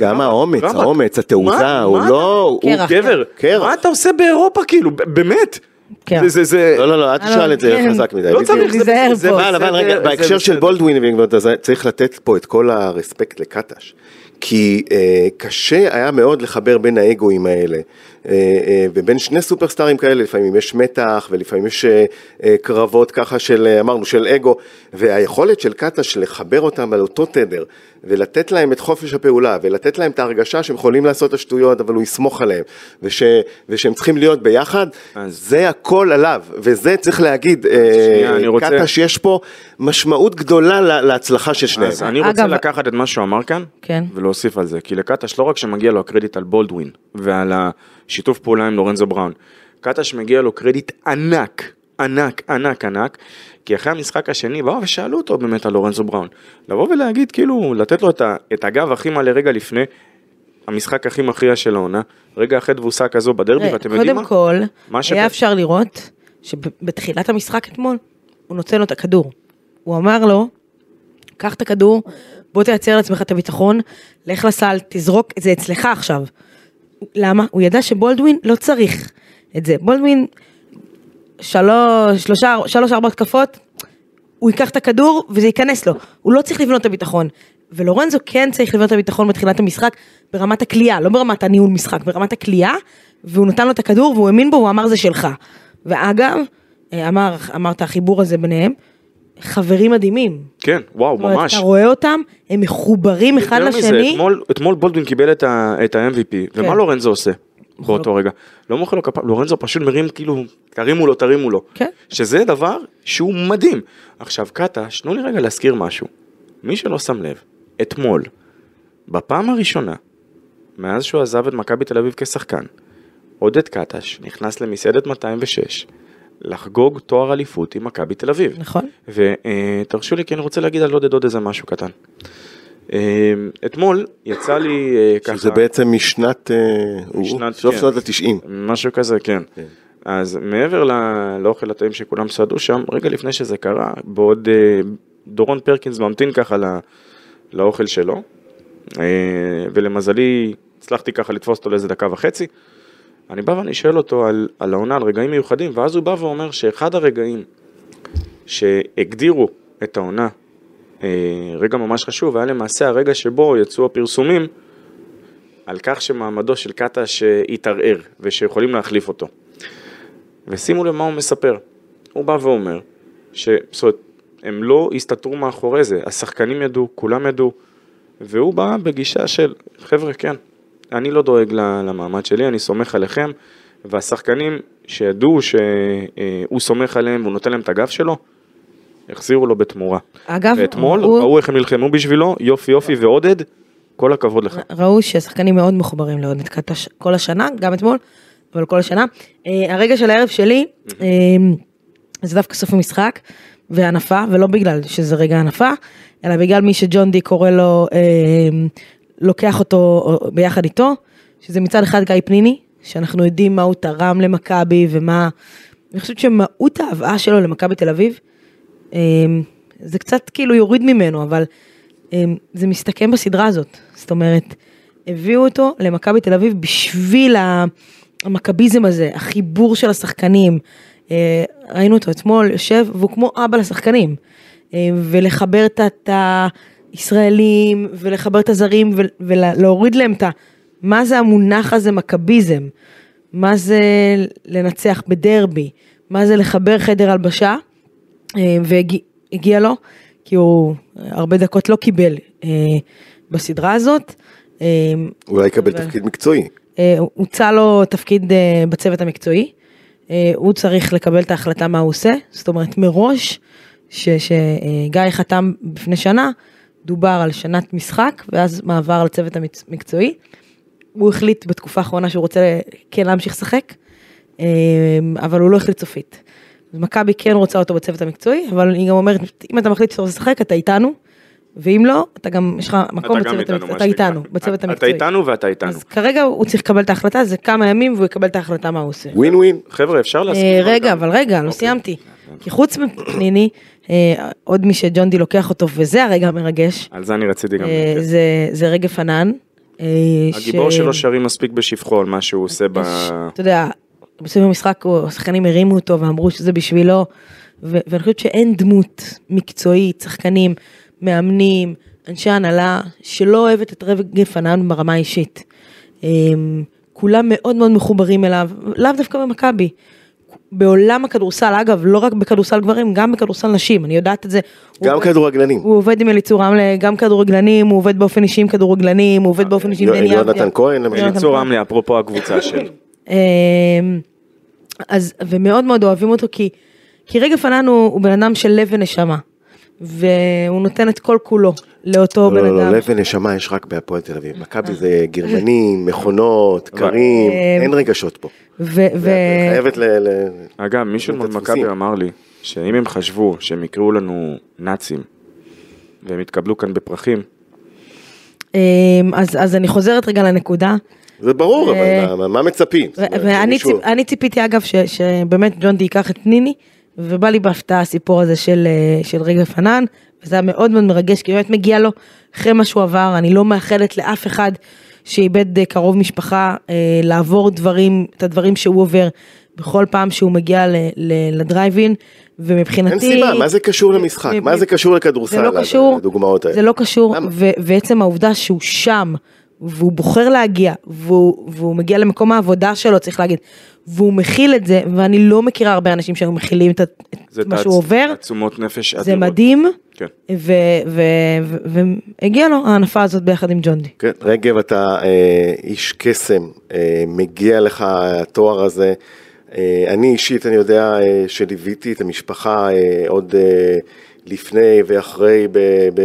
Speaker 3: גם האומץ,
Speaker 4: רבאק,
Speaker 3: האומץ, התעוזה,
Speaker 4: מה-
Speaker 3: הוא
Speaker 4: מה
Speaker 3: לא... הוא-
Speaker 2: קרח.
Speaker 4: גבר,
Speaker 3: קרח.
Speaker 4: מה אתה עושה באירופה כאילו, באמת?
Speaker 2: קרח.
Speaker 4: זה, זה, זה,
Speaker 3: לא, לא, לא, אל תשאל את זה
Speaker 2: כן.
Speaker 3: חזק מדי.
Speaker 4: לא. צריך, זה
Speaker 2: להיזהר
Speaker 4: זה
Speaker 2: פה.
Speaker 3: אבל, אבל רגע,
Speaker 4: בסדר,
Speaker 3: בהקשר של
Speaker 4: בסדר.
Speaker 3: בולדווין, צריך לתת פה את כל הרספקט לקטש. כי אה, קשה היה מאוד לחבר בין האגואים האלה, אה, אה, ובין שני סופרסטארים כאלה, לפעמים יש מתח, ולפעמים יש אה, אה, קרבות ככה של, אה, אמרנו, של אגו, והיכולת של קטש לחבר אותם על אותו תדר, ולתת להם את חופש הפעולה, ולתת להם את ההרגשה שהם יכולים לעשות את השטויות, אבל הוא יסמוך עליהם, וש, ושהם צריכים להיות ביחד,
Speaker 4: אז-
Speaker 3: זה הכל עליו, וזה צריך להגיד, אה,
Speaker 4: שנייה, אני רוצה-
Speaker 3: קטש יש פה משמעות גדולה לה- להצלחה של שניהם.
Speaker 4: אז אני רוצה
Speaker 2: אגב-
Speaker 4: לקחת את מה שהוא אמר כאן,
Speaker 2: כן.
Speaker 4: ולהוסיף על זה, כי לקטש לא רק שמגיע לו הקרדיט על בולדווין, ועל השיתוף פעולה עם לורנזו בראון, קטש מגיע לו קרדיט ענק, ענק, ענק, ענק, כי אחרי המשחק השני באו ושאלו אותו באמת על לורנזו בראון. לבוא ולהגיד, כאילו, לתת לו את, ה, את הגב הכי מלא רגע לפני, המשחק הכי מכריע של העונה, רגע אחרי תבוסה כזו בדרבי, ואתם יודעים מה?
Speaker 2: קודם כל, היה אפשר לראות שבתחילת המשחק אתמול, הוא נותן לו את הכדור. הוא אמר לו, קח את הכדור, בוא תייצר לעצמך את הביטחון, לך לסל, תזרוק, זה אצלך עכשיו. למה? הוא ידע שבולדווין לא צריך את זה. בולדווין, שלוש, שלושה, שלוש, ארבע התקפות, הוא ייקח את הכדור וזה ייכנס לו. הוא לא צריך לבנות את הביטחון. ולורנזו כן צריך לבנות את הביטחון בתחילת המשחק ברמת הכלייה, לא ברמת הניהול משחק, ברמת הכלייה, והוא נתן לו את הכדור והוא האמין בו, הוא אמר זה שלך. ואגב, אה, אמר, אמרת החיבור הזה ביניהם, חברים מדהימים.
Speaker 4: כן, וואו,
Speaker 2: אומרת,
Speaker 4: ממש.
Speaker 2: אתה רואה אותם, הם מחוברים אחד
Speaker 4: יותר מזה,
Speaker 2: לשני.
Speaker 4: אתמול, אתמול בולדווין קיבל את ה-MVP, ומה
Speaker 2: כן.
Speaker 4: לורנזו עושה באותו רגע? לא מוחא לו כפיים, לורנזו פשוט מרים כאילו, תרימו לו, תרימו לו.
Speaker 2: כן.
Speaker 4: שזה דבר שהוא מדהים. עכשיו קטש, תנו לי רגע להזכיר משהו. מי שלא שם לב, אתמול, בפעם הראשונה, מאז שהוא עזב את מכבי תל אביב כשחקן, עודד קטש נכנס למסעדת 206 לחגוג תואר אליפות עם מכבי תל אביב.
Speaker 2: נכון.
Speaker 4: ותרשו לי כי אני רוצה להגיד על עודד עוד איזה משהו קטן. אה, אתמול יצא לי אה, ככה,
Speaker 3: שזה בעצם משנת, אה,
Speaker 4: משנת-
Speaker 3: סוף
Speaker 4: כן.
Speaker 3: שנות התשעים.
Speaker 4: משהו כזה, כן. אז מעבר לאוכל הטעים שכולם סעדו שם, רגע לפני שזה קרה, בעוד אה, דורון פרקינס ממתין ככה לא- לאוכל שלו, ולמזלי הצלחתי ככה לתפוס אותו לאיזה דקה וחצי. אני בא ואני שואל אותו על, על העונה, על רגעים מיוחדים, ואז הוא בא ואומר שאחד הרגעים שהגדירו את העונה, רגע ממש חשוב, היה למעשה הרגע שבו יצאו הפרסומים על כך שמעמדו של קטש התערער ושיכולים להחליף אותו. ושימו לב מה הוא מספר. הוא בא ואומר, ש... זאת אומרת, הם לא הסתתרו מאחורי זה, השחקנים ידעו, כולם ידעו, והוא בא בגישה של, חבר'ה, כן, אני לא דואג למעמד שלי, אני סומך עליכם, והשחקנים שידעו שהוא סומך עליהם והוא נותן להם את הגב שלו, החזירו לו בתמורה.
Speaker 2: אגב,
Speaker 4: ואתמול
Speaker 2: הוא-
Speaker 4: ראו איך הם נלחמו בשבילו, יופי יופי ועודד, כל הכבוד לך.
Speaker 2: ראו שהשחקנים מאוד מחוברים לעודד כל השנה, גם אתמול, אבל כל השנה. אה, הרגע של הערב שלי, אה, זה דווקא סוף המשחק והנפה, ולא בגלל שזה רגע הנפה, אלא בגלל מי שג'ון די קורא לו, אה, לוקח אותו ביחד איתו, שזה מצד אחד גיא פניני, שאנחנו יודעים מה הוא תרם למכבי ומה, אני חושבת שמהות ההבאה שלו למכבי תל אביב, זה קצת כאילו יוריד ממנו, אבל אמ, זה מסתכם בסדרה הזאת. זאת אומרת, הביאו אותו למכבי תל אביב בשביל המכביזם הזה, החיבור של השחקנים. אה, ראינו אותו אתמול יושב, והוא כמו אבא לשחקנים. אה, ולחבר את הישראלים, ולחבר את הזרים, ול- ולהוריד להם את ה... מה זה המונח הזה מכביזם? מה זה לנצח בדרבי? מה זה לחבר חדר הלבשה? והגיע לו, כי הוא הרבה דקות לא קיבל אה, בסדרה הזאת. אה,
Speaker 3: אולי יקבל
Speaker 2: אבל-
Speaker 3: תפקיד מקצועי.
Speaker 2: אה, הוצע לו תפקיד אה, בצוות המקצועי. אה, הוא צריך לקבל את ההחלטה מה הוא עושה, זאת אומרת מראש, שגיא חתם לפני שנה, דובר על שנת משחק, ואז מעבר לצוות המקצועי. הוא החליט בתקופה האחרונה שהוא רוצה כן להמשיך לשחק, אה, אבל הוא לא החליט סופית. מכבי כן רוצה אותו בצוות המקצועי, אבל היא גם אומרת, אם אתה מחליט שאתה רוצה לשחק, אתה איתנו, ואם לא, אתה גם, יש לך מקום
Speaker 4: אתה
Speaker 2: בצוות המקצועי, אתה. איתנו, בצוות
Speaker 4: אתה
Speaker 2: המקצועי.
Speaker 4: איתנו ואתה איתנו.
Speaker 2: אז כרגע הוא צריך לקבל את ההחלטה, זה כמה ימים והוא יקבל את ההחלטה מה הוא עושה.
Speaker 3: ווין ווין.
Speaker 4: חבר'ה, אפשר להסכים.
Speaker 2: אה, רגע, אבל רגע, לא
Speaker 4: אוקיי.
Speaker 2: סיימתי. כי חוץ מפניני, אה, עוד מי שג'ון די לוקח אותו, וזה הרגע המרגש,
Speaker 4: על זה אני רציתי גם...
Speaker 2: אה. זה- זה רגע פנן.
Speaker 4: הגיבור שלו שרים מספיק בשבחו על מה שהוא עושה ב...
Speaker 2: אתה יודע, בסוף המשחק השחקנים הרימו אותו ואמרו שזה בשבילו, ו- ואני חושבת שאין דמות מקצועית, שחקנים, מאמנים, אנשי הנהלה, שלא אוהבת את רגע פנן ברמה האישית. אמ, כולם מאוד מאוד מחוברים אליו, לאו דווקא במכבי. בעולם הכדורסל, אגב, לא רק בכדורסל גברים, גם בכדורסל נשים, אני יודעת את זה.
Speaker 3: גם כדורגלנים.
Speaker 2: הוא עובד עם אליצור רמלה, גם כדורגלנים, הוא עובד באופן אישי עם כדורגלנים, הוא עובד באופן אישי עם
Speaker 3: יו-
Speaker 2: דני
Speaker 3: יונתן
Speaker 2: אבדיה.
Speaker 3: כהן.
Speaker 2: יונתן
Speaker 4: אליצור
Speaker 2: כהן.
Speaker 4: רמלי, אפרופו הקבוצה של...
Speaker 2: אמ, אז, ומאוד מאוד אוהבים אותו כי, כי רגע פנן הוא, הוא בן אדם של לב ונשמה. והוא נותן את כל כולו לאותו
Speaker 3: לא,
Speaker 2: בן
Speaker 3: לא,
Speaker 2: אדם.
Speaker 3: לא, לב ונשמה יש רק בהפועל תל אביב. מכבי זה גרמנים, מכונות, קרים,
Speaker 2: אה,
Speaker 3: אין רגשות פה.
Speaker 2: ו- ו-
Speaker 3: חייבת ל...
Speaker 4: אגב, מישהו
Speaker 3: את
Speaker 4: מול
Speaker 3: הדפוסים.
Speaker 4: מכבי אמר לי, שאם הם חשבו שהם יקראו לנו נאצים, והם יתקבלו כאן בפרחים,
Speaker 2: אמ, אז, אז אני חוזרת רגע לנקודה.
Speaker 3: זה ברור,
Speaker 2: אה,
Speaker 3: אבל מה- מצפים?
Speaker 2: ואני אני ציפיתי אגב שבאמת ג'ון די ייקח את ניני, ובא לי בהפתעה הסיפור הזה של, אה, רגע פנן, וזה היה מאוד מאוד מרגש, כי באמת מגיע לו אחרי מה שהוא עבר, אני לא מאחלת לאף אחד שאיבד אה, קרוב משפחה לעבור דברים, את הדברים שהוא עובר בכל פעם שהוא מגיע לדרייבין, ומבחינתי...
Speaker 3: אין סיבה, מה זה קשור למשחק? מה זה קשור לכדורסל?
Speaker 2: זה לא קשור,
Speaker 3: הדוגמאות האלה.
Speaker 2: זה לא קשור, ועצם העובדה שהוא שם, והוא בוחר להגיע, והוא, והוא מגיע למקום העבודה שלו, צריך להגיד, והוא מכיל את זה, ואני לא מכירה הרבה אנשים שהיו מכילים את,
Speaker 4: זה
Speaker 2: את מה
Speaker 4: תעצ-
Speaker 2: שהוא עובר,
Speaker 4: תעצומות נפש
Speaker 2: זה
Speaker 4: אדירות.
Speaker 2: מדהים,
Speaker 4: כן.
Speaker 2: והגיע לו ההנפה הזאת ביחד עם ג'ון די.
Speaker 3: כן, רגב, אתה אה, איש קסם, אה, מגיע לך התואר הזה. אה, אני אישית, אני יודע אה, שליוויתי את המשפחה אה, עוד אה, לפני ואחרי ב, ב,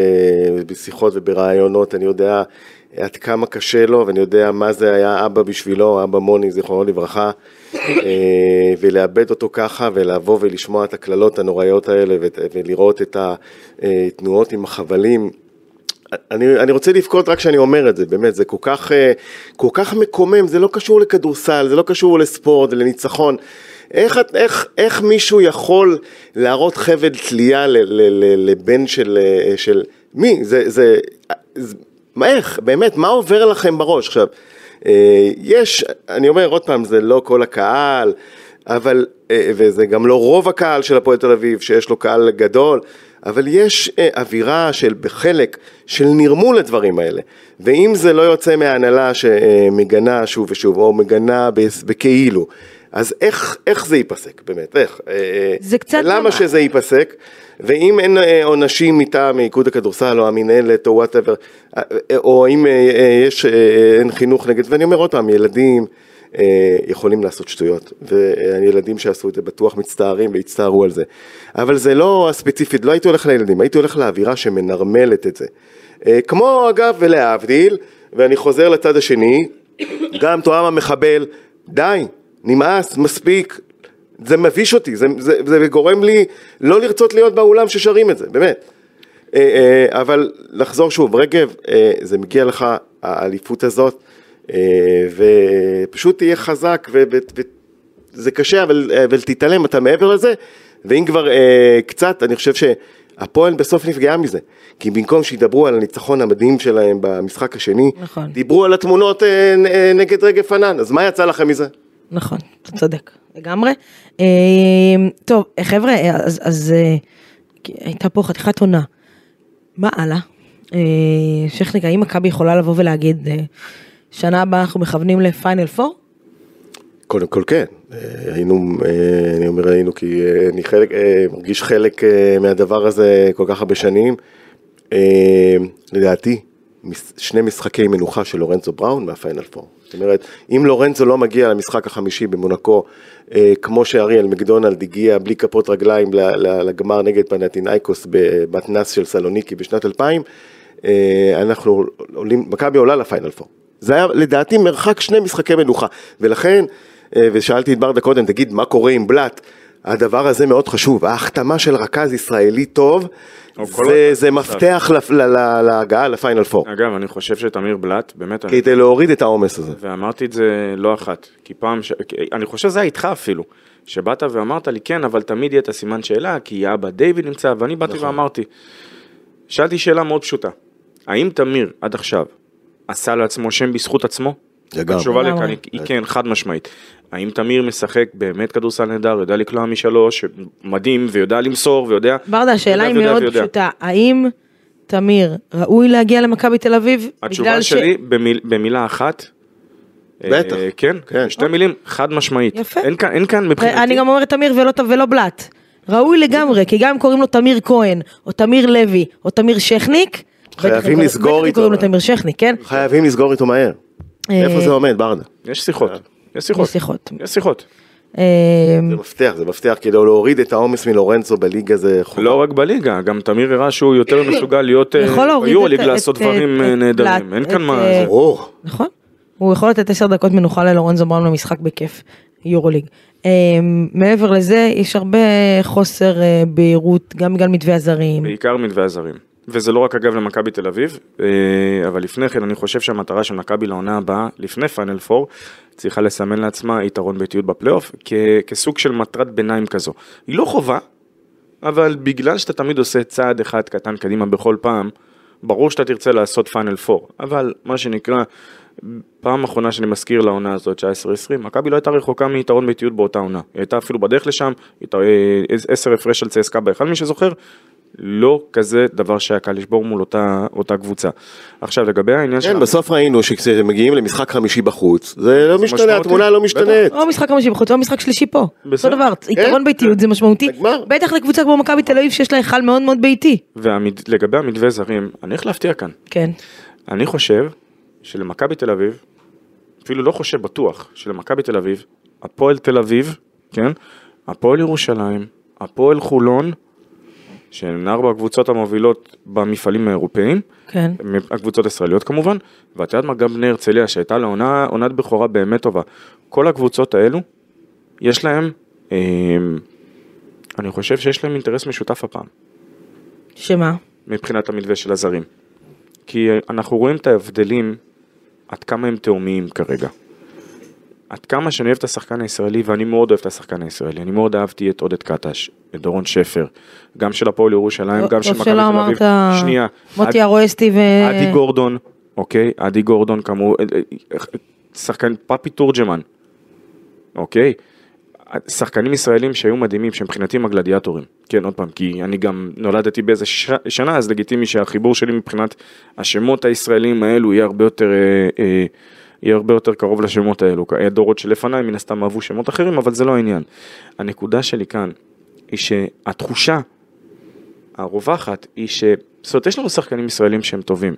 Speaker 3: בשיחות וברעיונות, אני יודע עד כמה קשה לו, ואני יודע מה זה היה אבא בשבילו, אבא מוני, זיכרונו לברכה, אה, ולאבד אותו ככה, ולבוא ולשמוע את הקללות הנוראיות האלה, ות- ולראות את התנועות עם החבלים. אני, אני רוצה לבכות רק כשאני אומר את זה, באמת, זה כל כך, אה, כל כך מקומם, זה לא קשור לכדורסל, זה לא קשור לספורט, לניצחון. איך, איך, איך מישהו יכול להראות חבל תלייה לבן של, אה, של... מי? זה, זה, זה... מה, איך? באמת, מה עובר לכם בראש? עכשיו, אה, יש, אני אומר עוד פעם, זה לא כל הקהל, אבל, אה, וזה גם לא רוב הקהל של הפועל תל אביב, שיש לו קהל גדול, אבל יש אה, אווירה של בחלק של נרמול לדברים האלה. ואם זה לא יוצא מההנהלה שמגנה שוב ושוב, או מגנה בכאילו, אז איך, איך זה ייפסק באמת? איך? אה,
Speaker 2: זה קצת
Speaker 3: למה
Speaker 2: נורא.
Speaker 3: שזה ייפסק? ואם אין אה, עונשים מטעם איגוד הכדורסל או המינהלת או whatever, או אם אה, אה, יש, אה, אין חינוך נגד, ואני אומר עוד פעם, ילדים אה, יכולים לעשות שטויות, והילדים שעשו את זה בטוח מצטערים והצטערו על זה. אבל זה לא הספציפית, לא הייתי הולך לילדים, הייתי הולך לאווירה שמנרמלת את זה. אה, כמו אגב, ולהבדיל, ואני חוזר לצד השני, גם תואם המחבל, די, נמאס, מספיק, זה מביש אותי, זה, זה, זה גורם לי לא לרצות להיות באולם ששרים את זה, באמת. אה, אה, אבל לחזור שוב, רגב, אה, זה מגיע לך, האליפות הזאת, אה, ופשוט תהיה חזק, וזה קשה, אבל, אבל תתעלם, אתה מעבר לזה, ואם כבר אה, קצת, אני חושב שהפועל בסוף נפגעה מזה, כי במקום שידברו על הניצחון המדהים שלהם במשחק השני,
Speaker 2: נכון.
Speaker 3: דיברו על התמונות אה, אה, נגד רגב פנן, אז מה יצא לכם מזה?
Speaker 2: נכון, אתה צודק, לגמרי. אה, טוב, חבר'ה, אז, אז אה, הייתה פה חתיכת עונה. מה הלאה? אה, שכניק, האם מכבי יכולה לבוא ולהגיד, אה, שנה הבאה אנחנו מכוונים לפיינל פור?
Speaker 3: קודם כל כן, אה, היינו, אה, אני אומר היינו כי אה, אני חלק, אה, מרגיש חלק אה, מהדבר הזה כל כך הרבה שנים. אה, לדעתי, שני משחקי מנוחה של לורנצו בראון מהפיינל פור. זאת אומרת, אם לורנצו לא מגיע למשחק החמישי במונקו, אה, כמו שאריאל מקדונלד הגיע בלי כפות רגליים לגמר נגד פנטינאיקוס במתנ"ס של סלוניקי בשנת 2000, אה, אנחנו עולים, מכבי עולה לפיינל פור. זה היה לדעתי מרחק שני משחקי מנוחה, ולכן, אה, ושאלתי את ברדה קודם, תגיד, מה קורה עם בלאט? הדבר הזה מאוד חשוב, ההחתמה של רכז ישראלי טוב, זה, זה. מפתח להגעה לפיינל פור,
Speaker 4: אגב, אני חושב שתמיר בלאט, באמת, אני-
Speaker 3: כדי להוריד את העומס הזה.
Speaker 4: ואמרתי את זה לא אחת, כי פעם, ש... אני חושב שזה היה איתך אפילו, שבאת ואמרת לי כן, אבל תמיד יהיה את הסימן שאלה, כי אבא דיוויד נמצא, ואני באתי
Speaker 3: נכון.
Speaker 4: ואמרתי, שאלתי שאלה מאוד פשוטה, האם תמיר עד עכשיו עשה לעצמו שם בזכות עצמו?
Speaker 3: לגמרי.
Speaker 4: התשובה לכאן היא כן, חד משמעית. האם תמיר משחק באמת כדורסל נהדר, יודע לקלוע משלוש, מדהים, ויודע למסור, ויודע...
Speaker 2: ברדה, השאלה היא מאוד
Speaker 4: ויודע.
Speaker 2: פשוטה, האם תמיר ראוי להגיע למכבי תל אביב?
Speaker 4: התשובה
Speaker 2: בגלל ש-
Speaker 4: שלי במיל, במילה אחת.
Speaker 3: בטח.
Speaker 4: אה, כן,
Speaker 3: כן.
Speaker 4: שתי מילים, חד משמעית.
Speaker 2: יפה.
Speaker 4: אין כאן, אין כאן מבחינתי.
Speaker 2: אני גם אומרת תמיר ולא, ולא בלאט. ראוי לגמרי, כי גם אם קוראים לו תמיר כהן, או תמיר לוי, או תמיר שכניק,
Speaker 3: חייבים לסגור איתו.
Speaker 2: קוראים לו תמיר שכניק, כן?
Speaker 3: חייבים לסגור איתו מהר.
Speaker 2: אה,
Speaker 3: איפה זה עומד, ברדה?
Speaker 4: יש שיחות, יש שיחות.
Speaker 2: יש שיחות.
Speaker 4: יש שיחות.
Speaker 2: אה,
Speaker 3: זה מפתח, זה מפתח, כדי להוריד את העומס מלורנצו בליגה זה חובה.
Speaker 4: לא רק בליגה, גם תמיר הראה שהוא יותר מסוגל להיות ביורוליג
Speaker 2: את-
Speaker 4: לעשות דברים אה,
Speaker 2: את
Speaker 4: נהדרים. אין כאן מה...
Speaker 2: אה.
Speaker 3: ברור.
Speaker 2: נכון. הוא יכול לתת עשר דקות מנוחה ללורנזו בראון במשחק בכיף, יורוליג. אה, מעבר לזה, יש הרבה חוסר אה, בהירות, גם בגלל מתווה הזרים.
Speaker 4: בעיקר מתווה הזרים. וזה לא רק אגב למכבי תל אביב, אה, אבל לפני כן אני חושב שהמטרה של מכבי לעונה הבאה, לפני פיינל פור, צריכה לסמן לעצמה יתרון ביתיות בפלייאוף, כסוג של מטרת ביניים כזו. היא לא חובה, אבל בגלל שאתה תמיד עושה צעד אחד קטן קדימה בכל פעם, ברור שאתה תרצה לעשות פיינל פור, אבל מה שנקרא, פעם אחרונה שאני מזכיר לעונה הזאת, 19-20, מכבי לא הייתה רחוקה מיתרון ביתיות באותה עונה. היא הייתה אפילו בדרך לשם, ית- אה, עשר הפרש על צסקה באחד, מי שזוכר, לא כזה דבר שהיה קל לשבור מול אותה, אותה קבוצה. עכשיו לגבי העניין
Speaker 3: כן, בסוף ראינו שכשמגיעים למשחק חמישי בחוץ, זה לא משתנה,
Speaker 4: משמעותי.
Speaker 3: התמונה לא משתנית.
Speaker 2: או משחק חמישי בחוץ, או משחק שלישי פה. אותו
Speaker 4: בסדר.
Speaker 2: דבר, יתרון ביתיות זה משמעותי.
Speaker 3: נגמר.
Speaker 2: בטח לקבוצה כמו מכבי תל אביב שיש לה היכל מאוד מאוד ביתי.
Speaker 4: ולגבי המתווה זרים, אני הולך להפתיע כאן.
Speaker 2: כן.
Speaker 4: אני חושב שלמכבי תל אביב, אפילו לא חושב בטוח, שלמכבי תל אביב, הפועל תל אביב, כן? הפועל ירושלים, הפועל חולון, שהן ארבע הקבוצות המובילות במפעלים האירופאים,
Speaker 2: כן.
Speaker 4: הקבוצות הישראליות כמובן, ואת יודעת מה, גם בני הרצליה שהייתה לה עונה, עונת בכורה באמת טובה. כל הקבוצות האלו, יש להם, אה, אני חושב שיש להם אינטרס משותף הפעם.
Speaker 2: שמה?
Speaker 4: מבחינת המתווה של הזרים. כי אנחנו רואים את ההבדלים עד כמה הם תאומיים כרגע. עד כמה שאני אוהב את השחקן הישראלי, ואני מאוד אוהב את השחקן הישראלי, אני מאוד אהבתי את עודד קטש, את דורון שפר, גם של הפועל ירושלים, גם של
Speaker 2: טוב
Speaker 4: מכבי תל אביב. שנייה,
Speaker 2: מוטי ארואסטי ו...
Speaker 4: עדי גורדון, אוקיי? עדי גורדון כאמור, אה, אה, שחקן פאפי תורג'מן, אוקיי? שחקנים ישראלים שהיו מדהימים, שמבחינתי הם הגלדיאטורים. כן, עוד פעם, כי אני גם נולדתי באיזה ש... שנה, אז לגיטימי שהחיבור שלי מבחינת השמות הישראלים האלו יהיה הרבה יותר, אה, אה, יהיה הרבה יותר קרוב לשמות האלו. הדורות שלפניי מן הסתם אהבו שמות אחרים, אבל זה לא העניין. הנקודה שלי כאן, היא שהתחושה הרווחת היא ש... זאת אומרת, יש לנו שחקנים ישראלים שהם טובים,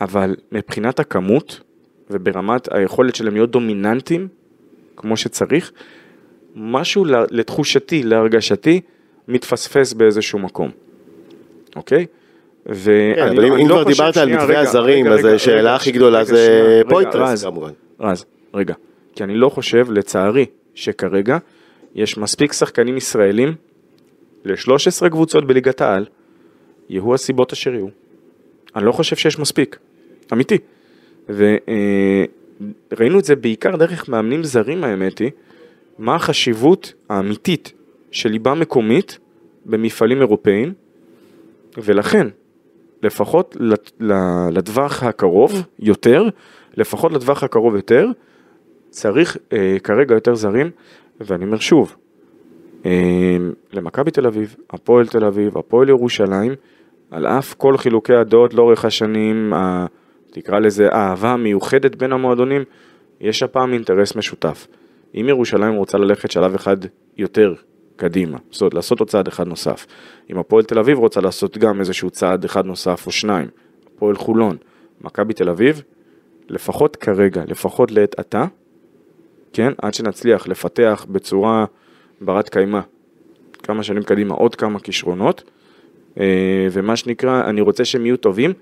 Speaker 4: אבל מבחינת הכמות וברמת היכולת שלהם להיות דומיננטיים, כמו שצריך, משהו לתחושתי, להרגשתי, מתפספס באיזשהו מקום, אוקיי? ואני
Speaker 3: כן, אבל אם
Speaker 4: אני
Speaker 3: אם
Speaker 4: לא
Speaker 3: כבר דיברת על מתווה הזרים, אז השאלה הכי גדולה זה פויטרס כמובן.
Speaker 4: רז, רגע, כי אני לא חושב, לצערי, שכרגע יש מספיק שחקנים ישראלים ל-13 קבוצות בליגת העל, יהיו הסיבות אשר יהיו. אני לא חושב שיש מספיק, אמיתי. וראינו את זה בעיקר דרך מאמנים זרים האמת היא, מה החשיבות האמיתית של ליבה מקומית במפעלים אירופאיים, ולכן, לפחות לטווח הקרוב יותר, לפחות לטווח הקרוב יותר, צריך אה, כרגע יותר זרים, ואני אומר שוב, אה, למכבי תל אביב, הפועל תל אביב, הפועל ירושלים, על אף כל חילוקי הדעות לאורך השנים, ה, תקרא לזה האהבה המיוחדת בין המועדונים, יש הפעם אינטרס משותף. אם ירושלים רוצה ללכת שלב אחד יותר קדימה, זאת אומרת לעשות עוד צעד אחד נוסף, אם הפועל תל אביב רוצה לעשות גם איזשהו צעד אחד נוסף או שניים, הפועל חולון, מכבי תל אביב, לפחות כרגע, לפחות לעת עתה, כן, עד שנצליח לפתח בצורה ברת קיימא. כמה שנים קדימה עוד כמה כישרונות, אה, ומה שנקרא, אני רוצה שהם יהיו טובים,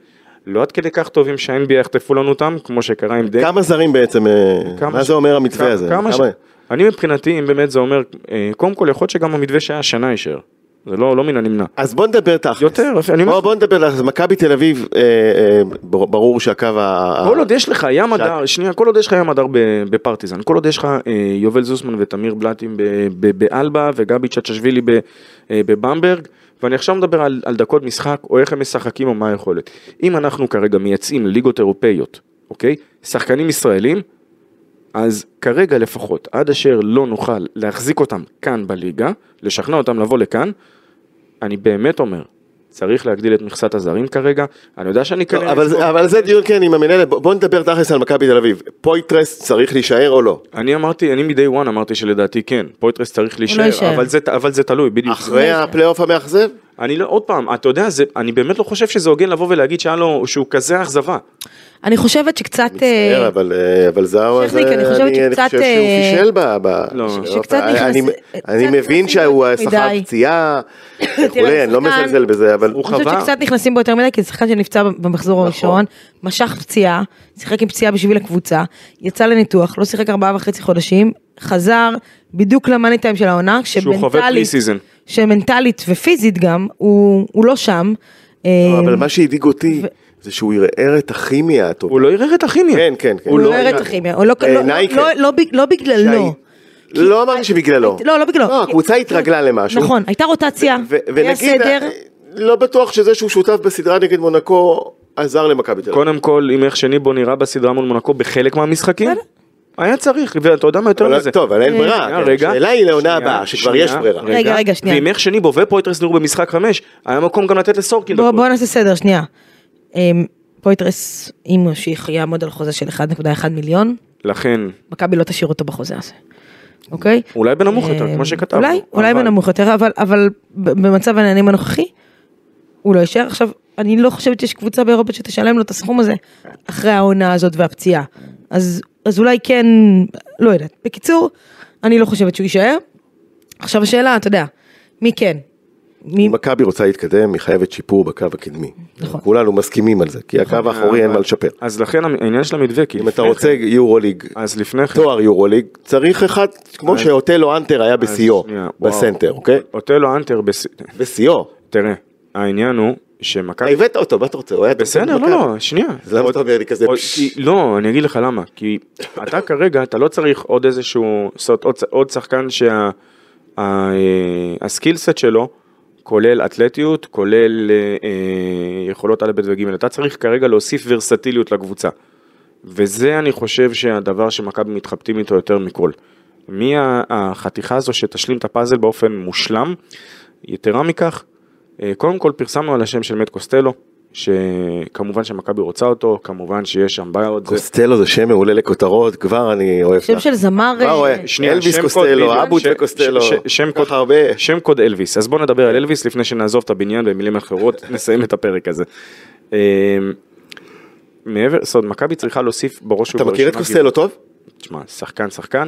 Speaker 4: לא עד כדי כך טובים שה-NBA יחטפו לנו אותם, כמו שקרה עם דק.
Speaker 3: כמה זרים בעצם, אה,
Speaker 4: כמה
Speaker 3: מה
Speaker 4: ש-
Speaker 3: זה אומר המתווה
Speaker 4: כמה-
Speaker 3: הזה?
Speaker 4: כמה ש... אני מבחינתי, אם באמת זה אומר, אה, קודם כל יכול להיות שגם המתווה שהיה השנה יישאר. זה לא, לא מן הנמנע.
Speaker 3: אז בוא נדבר תכלס.
Speaker 4: יותר, אני אומר,
Speaker 3: בוא נדבר, אז מכבי תל אביב, אה, אה, בר- ברור שהקו ה...
Speaker 4: כל עוד יש לך ים הדר, שנייה, כל עוד יש לך ים הדר בפרטיזן, כל עוד יש לך אה, יובל זוסמן ותמיר בלטים באלבה וגבי צ'צ'שווילי אה, בבמברג, ואני עכשיו מדבר על, על דקות משחק או איך הם משחקים או מה היכולת. אם אנחנו כרגע מייצאים לליגות אירופאיות, אוקיי? שחקנים ישראלים, אז כרגע לפחות, עד אשר לא נוכל להחזיק אותם כאן בליגה, לשכנע אותם לבוא לכאן, אני באמת אומר, צריך להגדיל את מכסת הזרים כרגע, אני יודע שאני
Speaker 3: לא,
Speaker 4: כנראה...
Speaker 3: אבל זה- אבל זה דיון כן עם המנהלת, בוא בוא נדבר תכלס על מכבי תל אביב. פויטרס צריך להישאר או לא?
Speaker 4: אני אמרתי, אני מ-day one אמרתי שלדעתי כן, פויטרס צריך להישאר,
Speaker 2: יישאר.
Speaker 4: אבל זה, אבל זה תלוי, בדיוק.
Speaker 3: אחרי הפלייאוף המאכזב?
Speaker 4: אני לא, עוד פעם, אתה יודע, זה, אני באמת לא חושב שזה הוגן לבוא ולהגיד שהיה לו, שהוא כזה אכזבה.
Speaker 2: אני חושבת שקצת...
Speaker 3: מצטער,
Speaker 2: אה,
Speaker 3: אבל אה, אבל זהו,
Speaker 2: אני
Speaker 3: אה,
Speaker 2: חושבת
Speaker 3: אני
Speaker 2: שקצת,
Speaker 3: חושב שהוא
Speaker 2: אה,
Speaker 3: פישל ב... ב-
Speaker 4: לא.
Speaker 2: שקצת
Speaker 3: אני-
Speaker 2: נכנס-
Speaker 3: אני-
Speaker 2: קצת
Speaker 3: אני מבין
Speaker 2: נכנסים
Speaker 3: שהוא
Speaker 2: מדי.
Speaker 3: פציעה, וכולי, אני לא מזלזל בזה, אבל...
Speaker 4: הוא
Speaker 2: אני חושבת
Speaker 4: חווה-
Speaker 2: שקצת נכנסים בו יותר מדי, כי זה שחקן שנפצע במחזור
Speaker 3: נכון.
Speaker 2: הראשון, משך פציעה, שיחק עם פציעה בשביל הקבוצה, יצא לניתוח, לא שיחק ארבעה וחצי חודשים, חזר בדיוק למאני טיים של העונה,
Speaker 4: שהוא חווה
Speaker 2: pre
Speaker 4: season.
Speaker 2: שמנטלית ופיזית גם, הוא הוא לא שם.
Speaker 3: לא,
Speaker 2: אה,
Speaker 3: אבל מה שהדאיג אותי זה שהוא ערער את הכימיה הטובה.
Speaker 4: הוא לא ערער את הכימיה.
Speaker 3: כן, כן, כן.
Speaker 2: הוא לא ערער את הכימיה, הוא לא- לא- לא-
Speaker 3: כן.
Speaker 2: לא בג- בגללו.
Speaker 3: לא אמרתי שבגללו.
Speaker 2: לא, לא בגללו.
Speaker 3: לא, הקבוצה התרגלה למשהו.
Speaker 2: נכון, הייתה רוטציה,
Speaker 3: ו-
Speaker 2: היה
Speaker 3: ונגיד,
Speaker 2: סדר.
Speaker 3: אה, לא בטוח שזה שהוא שותף בסדרה נגד מונקו עזר למכבי תל אביב.
Speaker 4: קודם כל, עם איך שניבו נראה בסדרה מול מונקו בחלק מהמשחקים,
Speaker 2: בסדר.
Speaker 4: היה צריך, ואתה יודע מה יותר מזה.
Speaker 3: טוב, אבל אין
Speaker 2: אה,
Speaker 3: ברירה. כן.
Speaker 4: רגע.
Speaker 3: השאלה היא לעונה הבאה, שכבר יש ברירה.
Speaker 2: רגע, רגע, שנייה.
Speaker 4: ועם איך שניבו ופויטרס נראו במשחק חמש, היה מקום גם לתת לסורקין
Speaker 2: בוא, נעשה סדר, שנייה. אמ, פויטרס, אם הוא ימשיך, יעמוד על חוזה של 1.1 מיליון,
Speaker 4: לכן,
Speaker 2: מכבי לא תשאיר אותו בחוזה הזה. אוקיי?
Speaker 4: אולי בנמוך יותר,
Speaker 2: אמ,
Speaker 4: כמו שכתבנו.
Speaker 2: אולי, אולי
Speaker 4: אבל-
Speaker 2: בנמוך יותר, אבל, במצב העניינים הנוכחי, הוא לא יישאר. עכשיו, אני לא חושבת שיש קבוצה באירופה שתשלם לו את הסכום הזה אחרי העונה הזאת והפציעה. אז, אז אולי כן, לא יודעת. בקיצור, אני לא חושבת שהוא יישאר. עכשיו השאלה, אתה יודע, מי כן? מי...
Speaker 3: אם מכבי רוצה להתקדם, היא חייבת שיפור בקו הקדמי.
Speaker 2: נכון.
Speaker 3: כולנו מסכימים על זה, כי הקו האחורי אין מה לשפר.
Speaker 4: אז לכן העניין של המתווה, כי
Speaker 3: אם אתה רוצה יורוליג,
Speaker 4: כן- אז לפני כן,
Speaker 3: תואר יורוליג, צריך אחד כמו שאוטלו אנטר היה בשיאו. בסנטר, אוקיי?
Speaker 4: אוטלו אנטר,
Speaker 3: בשיאו.
Speaker 4: תראה, העניין הוא שמכבי...
Speaker 3: הבאת אותו, מה אתה רוצה? הוא היה
Speaker 4: בסדר, לא. לא, שנייה.
Speaker 3: אז למה אתה אומר לי כזה
Speaker 4: לא, אני אגיד לך למה. כי אתה כרגע, אתה לא צריך עוד איזשהו, זאת אומרת, עוד- שחקן שהסקילסט שלו כולל אתלטיות, כולל אה, אה, יכולות א', ב' וג', אתה צריך כרגע להוסיף ורסטיליות לקבוצה. וזה אני חושב שהדבר שמכבי מתחבטים איתו יותר מכל. מי החתיכה הזו שתשלים את הפאזל באופן מושלם. יתרה מכך, אה, קודם כל פרסמנו על השם של מת קוסטלו, שכמובן שמכבי רוצה אותו, כמובן שיש שם בעיות. זה-
Speaker 3: קוסטלו זה שם מעולה לכותרות, כבר אני אוהב.
Speaker 2: שם של זמר,
Speaker 3: כבר
Speaker 2: אה,
Speaker 3: רואה, אלוויס קוסטלו, אבוט וקוסטלו,
Speaker 4: שם
Speaker 3: כל
Speaker 4: קוד-
Speaker 3: כך הרבה.
Speaker 4: שם קוד אלוויס, אז בוא נדבר על אלוויס לפני שנעזוב את הבניין במילים אחרות, נסיים את הפרק הזה. אה, מעבר, זאת אומרת, מכבי צריכה להוסיף בראש
Speaker 3: אתה מכיר את קוסטלו טוב?
Speaker 4: תשמע, שחקן שחקן.